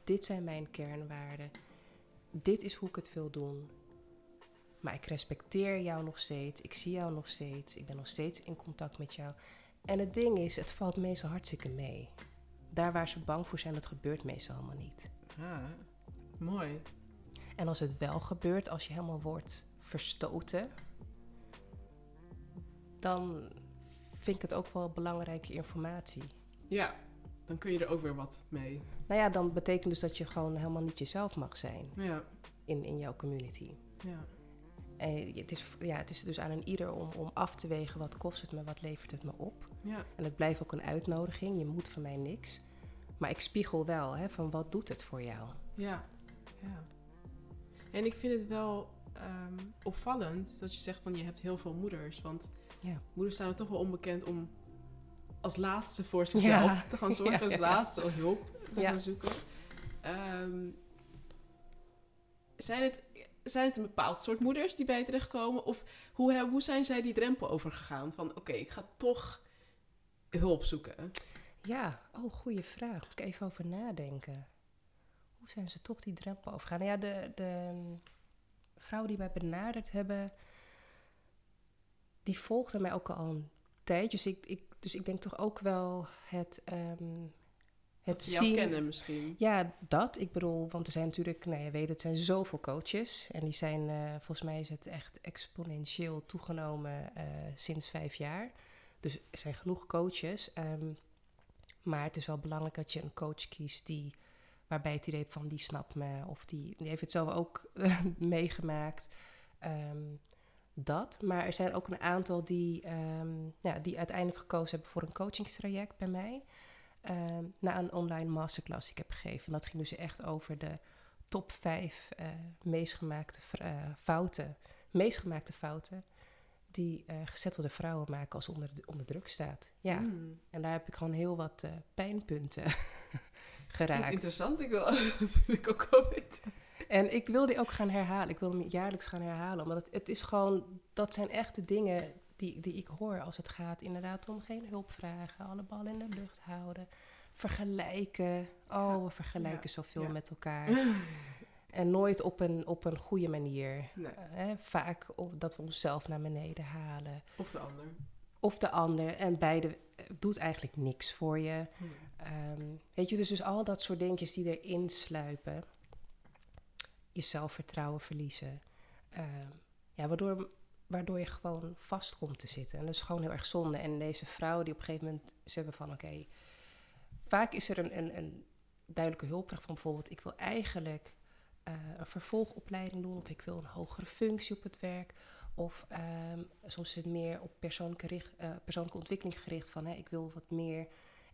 dit zijn mijn kernwaarden, dit is hoe ik het wil doen. Maar ik respecteer jou nog steeds, ik zie jou nog steeds, ik ben nog steeds in contact met jou. En het ding is, het valt meestal hartstikke mee. Daar waar ze bang voor zijn, dat gebeurt meestal allemaal niet. Ah, mooi. En als het wel gebeurt, als je helemaal wordt verstoten, dan vind ik het ook wel belangrijke informatie. Ja, dan kun je er ook weer wat mee. Nou ja, dan betekent dus dat je gewoon helemaal niet jezelf mag zijn ja. in, in jouw community. Ja. En het is, ja, het is dus aan een ieder om, om af te wegen wat kost het me, wat levert het me op. Ja. En het blijft ook een uitnodiging, je moet van mij niks. Maar ik spiegel wel hè, van wat doet het voor jou. Ja, ja. En ik vind het wel um, opvallend dat je zegt van je hebt heel veel moeders. Want ja. moeders staan er toch wel onbekend om als laatste voor zichzelf Ja. te gaan zorgen, als laatste hulp te gaan zoeken. Ehm, zijn, het, zijn het een bepaald soort moeders die bij je terechtkomen? Of hoe, hoe zijn zij die drempel overgegaan? Van oké, ik ga toch hulp zoeken. Ja, oh, goede vraag. Moet ik even over nadenken. Hoe zijn ze toch die drempel overgegaan? Nou ja, de, de mm, vrouwen die mij benaderd hebben, die volgden mij ook al een tijd. Dus ik, ik, dus ik denk toch ook wel het, ehm het Dat ze jou zien. kennen misschien. Ja, dat. Ik bedoel, want er zijn natuurlijk, nou je weet, het zijn zoveel coaches. En die zijn, eh, volgens mij is het echt exponentieel toegenomen eh, sinds vijf jaar. Dus er zijn genoeg coaches. ehm, maar het is wel belangrijk dat je een coach kiest die, waarbij het idee van die snapt me. Of die, die heeft het zelf ook meegemaakt. Ehm, dat. Maar er zijn ook een aantal die, ehm, ja, die uiteindelijk gekozen hebben voor een coachingstraject bij mij ehm, na een online masterclass die ik heb gegeven. En dat ging dus echt over de top vijf eh, meest gemaakte eh, fouten, meest gemaakte fouten die eh gezettelde vrouwen maken als onder, onder druk staat. Ja, Hmm. en daar heb ik gewoon heel wat pijnpunten geraakt. Interessant, ik wil ik ook wel weten. En ik wil die ook gaan herhalen. Ik wil hem jaarlijks gaan herhalen. Maar het, het is gewoon, dat zijn echt de dingen die, die ik hoor als het gaat inderdaad om geen hulp vragen, alle ballen in de lucht houden, vergelijken. Oh, we vergelijken Ja. zoveel Ja. met elkaar. En nooit op een, op een goede manier. Nee. Eh, vaak op, dat we onszelf naar beneden halen. Of de ander. Of de ander. En beide eh, doet eigenlijk niks voor je. Hmm. Ehm, weet je, dus, dus al dat soort dingetjes die erin sluipen. Je zelfvertrouwen verliezen. Ehm, ja, waardoor, waardoor je gewoon vast komt te zitten. En dat is gewoon heel erg zonde. En deze vrouw die op een gegeven moment zeggen van... Oké, vaak is er een, een, een duidelijke hulpvraag van bijvoorbeeld... Ik wil eigenlijk eh, een vervolgopleiding doen. Of ik wil een hogere functie op het werk. Of ehm, soms is het meer op persoonlijke, eh, persoonlijke ontwikkeling gericht. Van hè, ik wil wat meer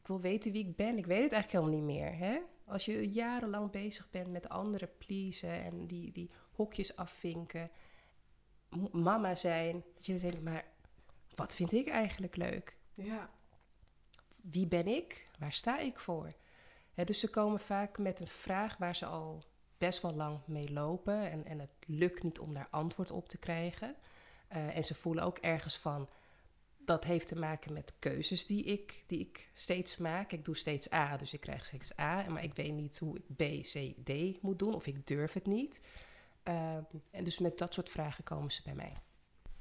ik wil weten wie ik ben. Ik weet het eigenlijk helemaal niet meer. Hè? Als je jarenlang bezig bent met anderen pleasen en die, die hokjes afvinken, mama zijn, dat je dan denkt, maar wat vind ik eigenlijk leuk? Ja. Wie ben ik? Waar sta ik voor? Dus ze komen vaak met een vraag waar ze al best wel lang mee lopen en, en het lukt niet om daar antwoord op te krijgen. Eh, en ze voelen ook ergens van, dat heeft te maken met keuzes die ik, die ik steeds maak. Ik doe steeds A, dus ik krijg steeds A. Maar ik weet niet hoe ik B, C, D moet doen. Of ik durf het niet. Ehm, en dus met dat soort vragen komen ze bij mij.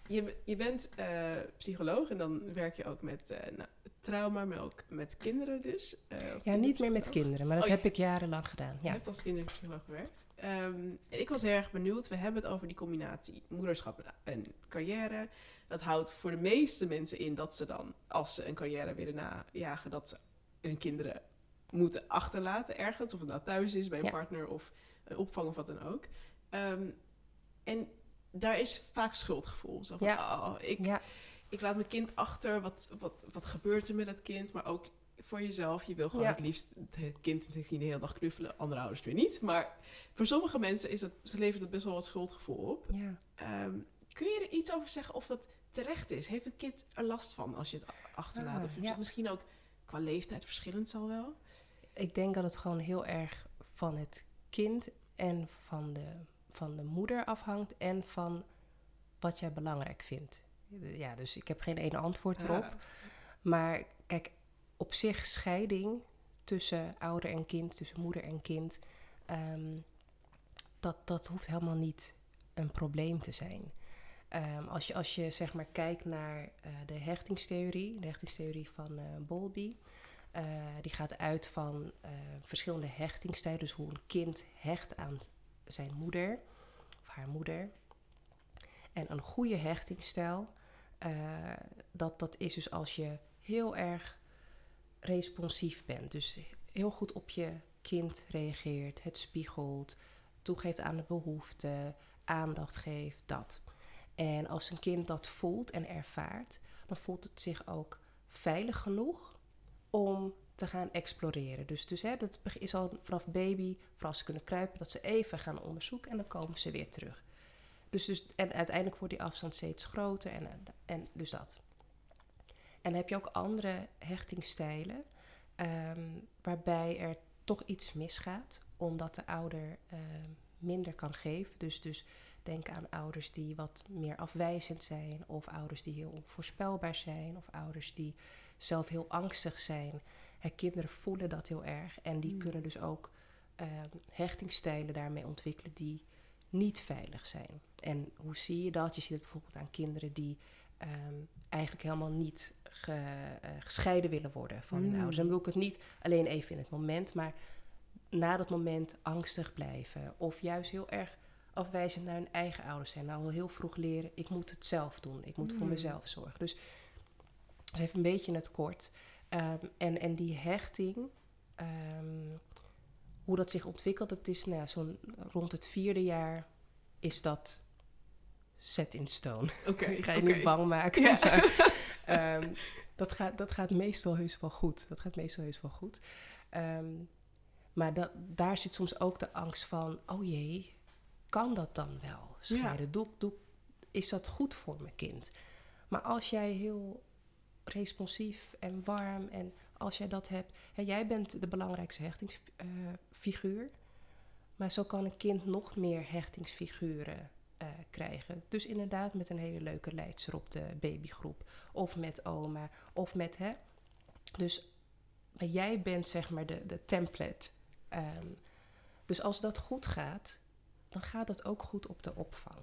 Je, je bent eh, psycholoog en dan werk je ook met eh, nou, trauma, maar ook met kinderen dus. eh, Ja, niet meer met kinderen, maar dat Oh, heb ik jarenlang gedaan. Je Ja, hebt als kinderpsycholoog gewerkt. Ehm, ik was heel erg benieuwd. We hebben het over die combinatie moederschap en carrière. Dat houdt voor de meeste mensen in dat ze dan, als ze een carrière willen najagen, dat ze hun kinderen moeten achterlaten ergens. Of het nou thuis is, bij een Ja. partner of een opvang of wat dan ook. Ehm, en daar is vaak schuldgevoel. Zo van, oh, ik, ja, ik laat mijn kind achter. Wat, wat, wat gebeurt er met dat kind? Maar ook voor jezelf. Je wil gewoon Ja. het liefst het kind misschien de hele dag knuffelen. Andere ouders weer niet. Maar voor sommige mensen is het, ze levert het best wel wat schuldgevoel op. ja. Ehm, kun je er iets over zeggen of dat terecht is? Heeft het kind er last van als je het achterlaat? Ah, of is het misschien ook qua leeftijd verschillend zal wel? Ik denk dat het gewoon heel erg van het kind en van de, van de moeder afhangt. En van wat jij belangrijk vindt. Ja, dus ik heb geen ene antwoord erop. Maar kijk, op zich scheiding tussen ouder en kind, tussen moeder en kind, ehm, dat, dat hoeft helemaal niet een probleem te zijn. Ehm, als, je, als je zeg maar kijkt naar eh, de hechtingstheorie, de hechtingstheorie van eh Bowlby, eh, die gaat uit van verschillende hechtingstijlen, dus hoe een kind hecht aan zijn moeder of haar moeder. En een goede hechtingsstijl, eh, dat, dat is dus als je heel erg responsief bent. Dus heel goed op je kind reageert, het spiegelt, toegeeft aan de behoeften, aandacht geeft, dat. En als een kind dat voelt en ervaart, dan voelt het zich ook veilig genoeg om te gaan exploreren. Dus, dus hè, dat is al vanaf baby, vooral ze kunnen kruipen, dat ze even gaan onderzoeken en dan komen ze weer terug. Dus, dus, en uiteindelijk wordt die afstand steeds groter en, en dus dat. En dan heb je ook andere hechtingsstijlen, ehm, waarbij er toch iets misgaat, omdat de ouder ehm, minder kan geven. Dus, dus denk aan ouders die wat meer afwijzend zijn, of ouders die heel onvoorspelbaar zijn, of ouders die zelf heel angstig zijn. Hè, kinderen voelen dat heel erg en die Mm. kunnen dus ook ehm hechtingsstijlen daarmee ontwikkelen die niet veilig zijn. En hoe zie je dat? Je ziet het bijvoorbeeld aan kinderen die ehm, eigenlijk helemaal niet ge- eh, gescheiden willen worden van hun Mm. ouders. Dan bedoel ik het niet alleen even in het moment, maar na dat moment angstig blijven. Of juist heel erg afwijzend naar hun eigen ouders zijn. Nou, al heel vroeg leren, ik moet het zelf doen. Ik moet voor Mm. mezelf zorgen. Dus, dus even een beetje in het kort. Ehm, en, en die hechting, ehm, hoe dat zich ontwikkelt, dat is nou, zo'n rond het vierde jaar is dat set in stone. Oké, ik ga je niet bang maken. Ja. maar, ehm, dat, gaat, dat gaat meestal heus wel goed. Dat gaat meestal heus wel goed. Maar dat, daar zit soms ook de angst van... oh jee, kan dat dan wel scheiden? Doe, doe, is dat goed voor mijn kind? Maar als jij heel responsief en warm... en als jij dat hebt... Hè, jij bent de belangrijkste hechtingsfiguur... maar zo kan een kind nog meer hechtingsfiguren eh, krijgen. Dus inderdaad met een hele leuke leidster op de babygroep. Of met oma. Of met, hè. Dus maar jij bent zeg maar de, de template. Ehm, dus als dat goed gaat, dan gaat dat ook goed op de opvang.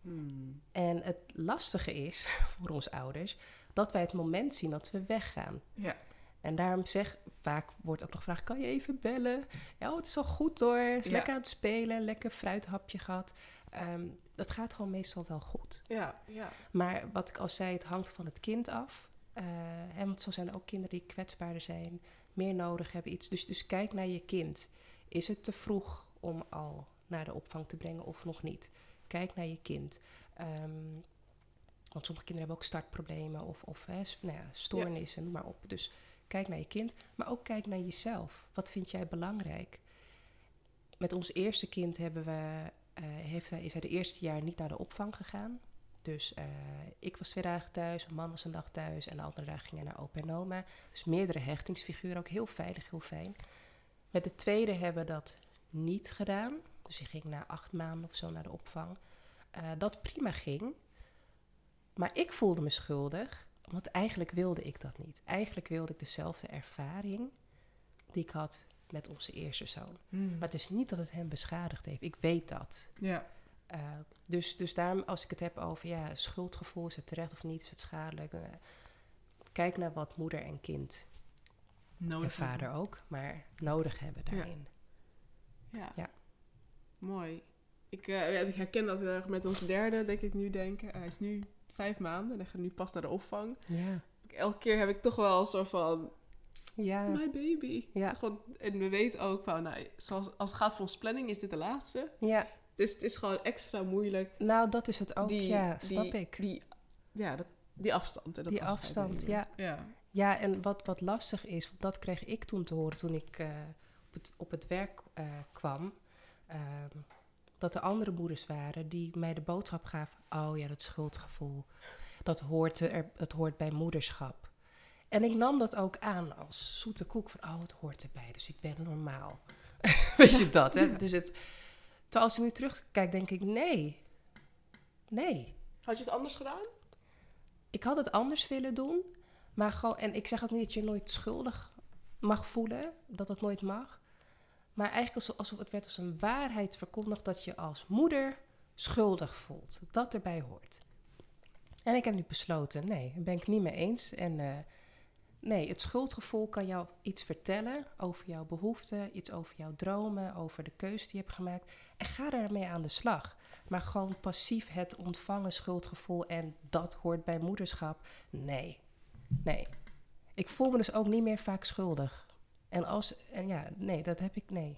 Hmm. En het lastige is voor ons ouders dat wij het moment zien dat we weggaan. Ja. En daarom zeg vaak wordt ook nog gevraagd: kan je even bellen? Ja, oh, het is al goed hoor. Is Ja. lekker aan het spelen, lekker fruithapje gehad. Ehm, dat gaat gewoon meestal wel goed. Ja, ja. Maar wat ik al zei, het hangt van het kind af. Eh, hè, want zo zijn er ook kinderen die kwetsbaarder zijn, meer nodig hebben, iets. Dus, dus kijk naar je kind. Is het te vroeg om al naar de opvang te brengen of nog niet? Kijk naar je kind. Ehm, want sommige kinderen hebben ook startproblemen of, of hè, nou ja, stoornissen, maar op. Dus kijk naar je kind, maar ook kijk naar jezelf. Wat vind jij belangrijk? Met ons eerste kind hebben we, eh, heeft hij, is hij de eerste jaar niet naar de opvang gegaan. Dus eh, ik was twee dagen thuis, mijn man was een dag thuis en de andere dag ging hij naar opa en oma. Dus meerdere hechtingsfiguren, ook heel veilig, heel fijn. Met de tweede hebben we dat niet gedaan. Dus die ging na acht maanden of zo naar de opvang. Eh, dat prima ging. Maar ik voelde me schuldig, want eigenlijk wilde ik dat niet. Eigenlijk wilde ik dezelfde ervaring die ik had met onze eerste zoon. Hmm. Maar het is niet dat het hem beschadigd heeft. Ik weet dat. Ja. Uh, dus, dus daarom, als ik het heb over ja, schuldgevoel, is het terecht of niet, is het schadelijk? Uh, kijk naar wat moeder en kind, Nodig en vader hebben. ook, maar nodig hebben daarin. Ja. Ja. Mooi. Ik, uh, ik herken dat heel erg met onze derde, denk ik nu denken. hij is nu vijf maanden en hij gaat nu pas naar de opvang. Ja. Elke keer heb ik toch wel een soort van... Ja. My baby. Ja. En we weten ook van, nou, zoals, als het gaat voor ons planning, is dit de laatste. ja. Dus het is gewoon extra moeilijk. Nou, dat is het ook, die, ja, die- snap ik. Die, ja, dat, die afstand. En dat Die afstand, ja. ja. Ja, en wat, wat lastig is, want dat kreeg ik toen te horen toen ik eh, op, het, op het werk eh, kwam. ehm, dat er andere moeders waren die mij de boodschap gaven: Oh ja, dat schuldgevoel. Dat hoort, er, dat hoort bij moederschap. En ik nam dat ook aan als zoete koek: van oh, het hoort erbij, dus ik ben normaal. Weet je dat, hè? Ja. Dus het, terwijl als ik nu terugkijk, denk ik: nee. Nee. Had je het anders gedaan? Ik had het anders willen doen. Maar gewoon, en ik zeg ook niet dat je nooit schuldig mag voelen, dat dat nooit mag. Maar eigenlijk alsof, het werd als een waarheid verkondigd dat je als moeder schuldig voelt. Dat erbij hoort. En ik heb nu besloten, nee, daar ben ik niet mee eens. En eh, nee, het schuldgevoel kan jou iets vertellen over jouw behoeften, iets over jouw dromen, over de keuze die je hebt gemaakt. En ga daarmee aan de slag. Maar gewoon passief het ontvangen schuldgevoel en dat hoort bij moederschap. Nee, nee. Ik voel me dus ook niet meer vaak schuldig. En als, en ja, nee, dat heb ik, nee.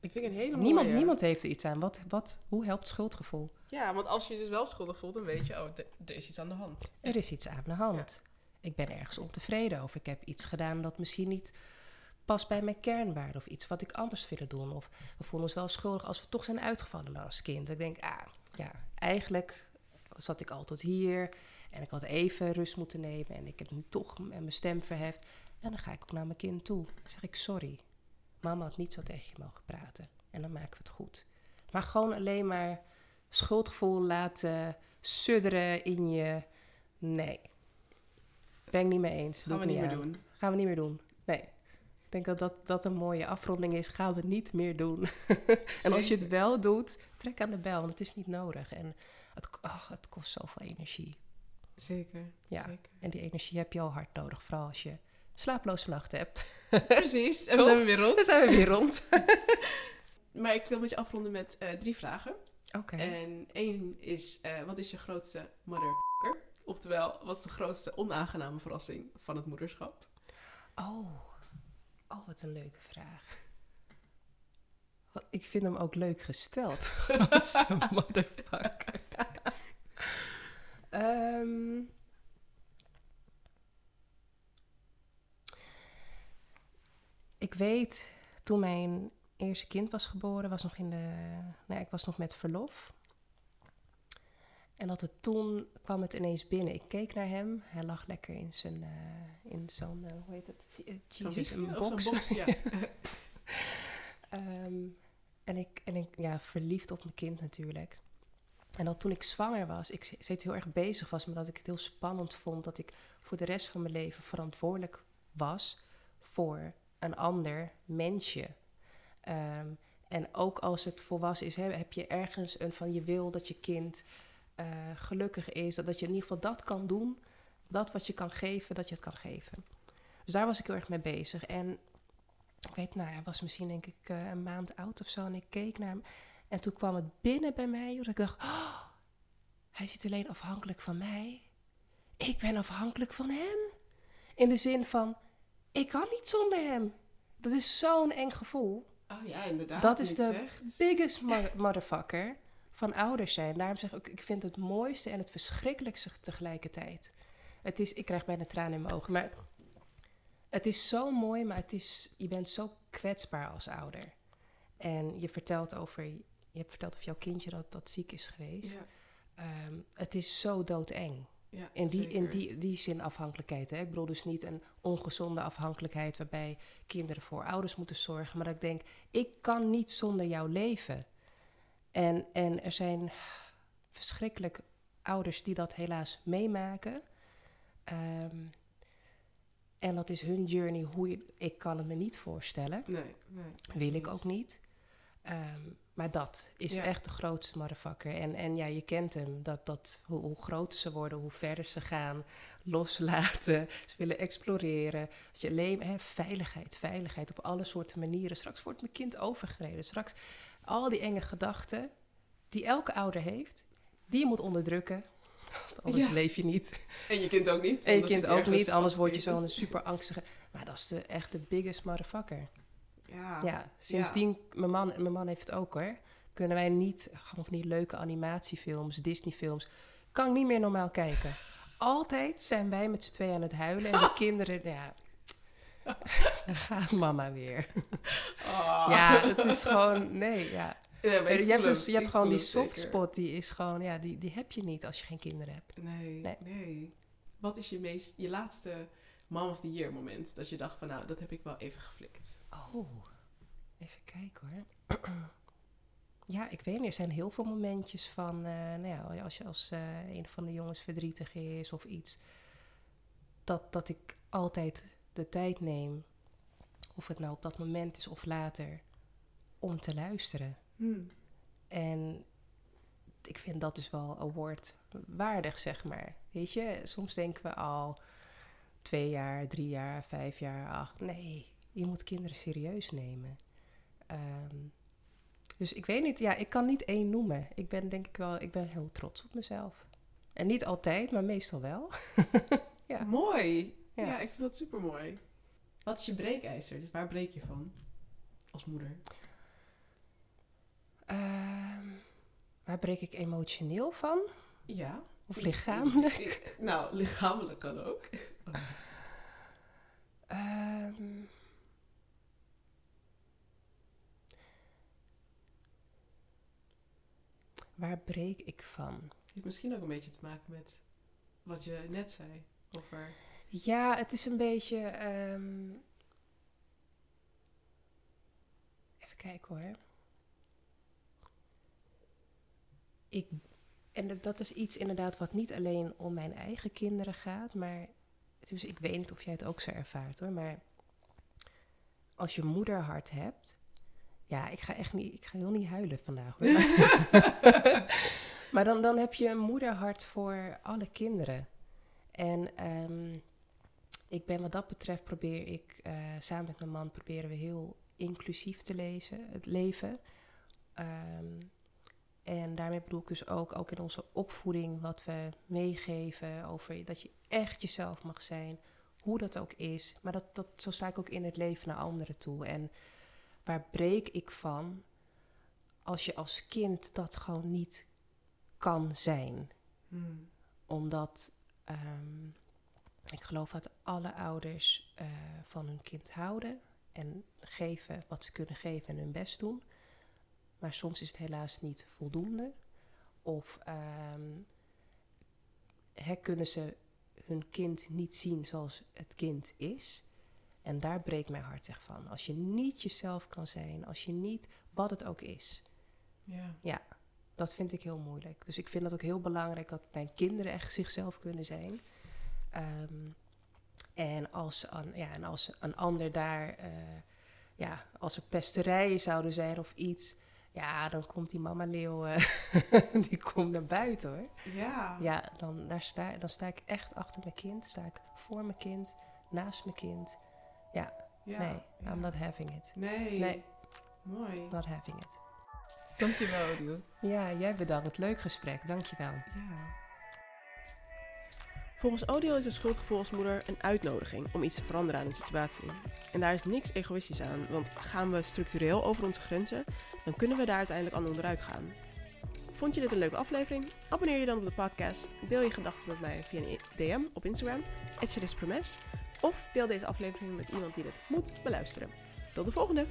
Ik vind het een hele mooie. Niemand, niemand heeft er iets aan. Wat, wat, hoe helpt schuldgevoel? Ja, want als je je dus wel schuldig voelt, dan weet je, oh, er- is iets aan de hand. Er is iets aan de hand. Ik ben ergens ontevreden over. Ik heb iets gedaan dat misschien niet past bij mijn kernwaarden. Of iets wat ik anders willen doen. Of we voelen ons wel schuldig als we toch zijn uitgevallen als kind. Ik denk, ah, ja, eigenlijk zat ik altijd hier. En ik had even rust moeten nemen en ik heb nu toch mijn stem verheft. En dan ga ik ook naar mijn kind toe. Dan zeg ik sorry. Mama had niet zo tegen je mogen praten. En dan maken we het goed. Maar gewoon alleen maar schuldgevoel laten sudderen in je. Nee. Ben ik niet mee eens. Gaan we niet meer doen. Gaan we niet meer doen. Nee. Ik denk dat dat, dat een mooie afronding is. Gaan we niet meer doen. en als je het wel doet, trek aan de bel. Want het is niet nodig. En het, oh, het kost zoveel energie. Zeker. Ja. Zeker. En die energie heb je al hard nodig. Vooral als je slaaploze nachten hebt. Precies. En we zijn weer rond. Dan zijn we weer rond. Maar ik wil met je afronden met eh, drie vragen. Oké. En één is, eh, wat is je grootste motherfucker? Oftewel, wat is de grootste onaangename verrassing van het moederschap? Oh. Oh, wat een leuke vraag. Ik vind hem ook leuk gesteld. Grootste motherfucker. Ehm. Ik weet, toen mijn eerste kind was geboren, was nog in de... Nou, ik was nog met verlof. En dat het toen kwam het ineens binnen. Ik keek naar hem. Hij lag lekker in zijn, eh, in zo'n, eh, hoe heet het? Eh, Jesus, een box, ja. Ehm, en ik, en ik, ja, verliefd op mijn kind natuurlijk. En dat toen ik zwanger was, ik steeds heel erg bezig was, maar dat ik het heel spannend vond dat ik voor de rest van mijn leven verantwoordelijk was voor een ander mensje. Ehm, en ook als het volwassen is, heb je ergens een van je wil dat je kind eh, gelukkig is, dat, dat je in ieder geval dat kan doen, dat wat je kan geven, dat je het kan geven. Dus daar was ik heel erg mee bezig. En ik weet, nou, hij was misschien denk ik eh, een maand oud of zo. En ik keek naar hem. En toen kwam het binnen bij mij. Dat ik dacht, oh, hij niet alleen afhankelijk van mij. Ik ben afhankelijk van hem. In de zin van, ik kan niet zonder hem. Dat is zo'n eng gevoel. Oh ja, inderdaad. Dat is de zegt. biggest mo- motherfucker van ouders zijn. Daarom zeg ik, ik vind het mooiste en het verschrikkelijkste tegelijkertijd. Het is, ik krijg bijna tranen in mijn ogen, maar het is zo mooi, maar het is, je bent zo kwetsbaar als ouder. En je vertelt over, je hebt verteld over jouw kindje dat, dat ziek is geweest. Ja, Ehm, het is zo doodeng. Ja, In die, in die, die zin afhankelijkheid. Hè? Ik bedoel dus niet een ongezonde afhankelijkheid waarbij kinderen voor ouders moeten zorgen. Maar dat ik denk, ik kan niet zonder jou leven. En, en er zijn verschrikkelijk ouders die dat helaas meemaken. Ehm, en dat is hun journey. Hoe je, ik kan het me niet voorstellen. Nee, nee. Wil ik ook niet. Ehm, maar dat is Ja. echt de grootste motherfucker. En, en ja, je kent hem. Dat, dat, hoe, hoe groter ze worden, hoe verder ze gaan. Loslaten. Ze willen exploreren. Dat je alleen, hè, veiligheid, veiligheid op alle soorten manieren. Straks wordt mijn kind overgereden. Straks al die enge gedachten die elke ouder heeft, die je moet onderdrukken. Want anders Ja. leef je niet. En je kind ook niet. En je kind ook niet, anders word je zo'n super angstige. Maar dat is de, echt de biggest motherfucker. Ja. Ja, sindsdien, mijn, man, mijn man heeft het ook hoor. Kunnen wij niet, gewoon die leuke animatiefilms, Disneyfilms, kan ik niet meer normaal kijken. Altijd zijn wij met z'n tweeën aan het huilen en de kinderen, ja, daar gaat mama weer. Ah. Ja, het is gewoon, nee, ja. Ja, ik Je hebt, hem. dus, je hebt gewoon die soft spot, die is gewoon, ja, die, die heb je niet als je geen kinderen hebt. Nee, Nee. nee, Wat is je meest, je laatste mom of the year moment dat je dacht van nou, dat heb ik wel even geflikt? Oh, even kijken hoor. Ja, ik weet niet. Er zijn heel veel momentjes van, eh, nou ja, als je als eh, een van de jongens verdrietig is of iets, dat, dat ik altijd de tijd neem, of het nou op dat moment is of later, om te luisteren. Hmm. En ik vind dat dus wel award waardig, zeg maar. Weet je, soms denken we al twee jaar, drie jaar, vijf jaar, acht. Nee, je moet kinderen serieus nemen. Ehm, dus ik weet niet, ja, ik kan niet één noemen. Ik ben denk ik wel, ik ben heel trots op mezelf. En niet altijd, maar meestal wel. Ja. Mooi. Ja. Ja. ik vind dat super mooi. Wat is je breekijzer? Dus waar breek je van? Als moeder. Ehm, waar breek ik emotioneel van? Ja. Of lichamelijk? Ik- nou, lichamelijk kan ook. Ehm. Waar breek ik van? Heeft misschien ook een beetje te maken met wat je net zei over... Ja, het is een beetje... ehm, Even kijken hoor. Ik, en dat- dat is iets inderdaad wat niet alleen om mijn eigen kinderen gaat, maar... Dus ik weet niet of jij het ook zo ervaart hoor, maar... Als je moederhart hebt... Ja, ik ga echt niet... Ik ga heel niet huilen vandaag hoor. maar dan, dan heb je een moederhart voor alle kinderen. En ehm, ik ben wat dat betreft probeer ik eh, samen met mijn man proberen we heel inclusief te lezen, het leven. Ehm, en daarmee bedoel ik dus ook, ook in onze opvoeding wat we meegeven over dat je echt jezelf mag zijn, hoe dat ook is. Maar dat, dat, zo sta ik ook in het leven naar anderen toe. En waar breek ik van als je als kind dat gewoon niet kan zijn? Hmm. Omdat ehm, ik geloof dat alle ouders eh, van hun kind houden en geven wat ze kunnen geven en hun best doen. Maar soms is het helaas niet voldoende. Of ehm, hè, kunnen ze hun kind niet zien zoals het kind is. En daar breekt mijn hart echt van. Als je niet jezelf kan zijn, als je niet, wat het ook is. Ja. Dat vind ik heel moeilijk. Dus ik vind het ook heel belangrijk dat mijn kinderen echt zichzelf kunnen zijn. Ehm, en, als een, ja, en als een ander daar, eh, ja, als er pesterijen zouden zijn of iets, ja, dan komt die mama leeuw, eh, die komt naar buiten hoor. Ja. Ja, dan, daar sta, dan sta ik echt achter mijn kind, sta ik voor mijn kind, naast mijn kind. Ja. nee, Ja. I'm not having it. Nee. Nee. Mooi. Not having it. Dankjewel, Odile. Ja, jij bedankt. Leuk gesprek. Dankjewel. Ja. Volgens Odile is een schuldgevoel als moeder een uitnodiging om iets te veranderen aan een situatie. En daar is niks egoïstisch aan, want gaan we structureel over onze grenzen, dan kunnen we daar uiteindelijk aan onderuit gaan. Vond je dit een leuke aflevering? Abonneer je dan op de podcast, deel je gedachten met mij via een DM op Instagram, @charispromes, of deel deze aflevering met iemand die dit moet beluisteren. Tot de volgende!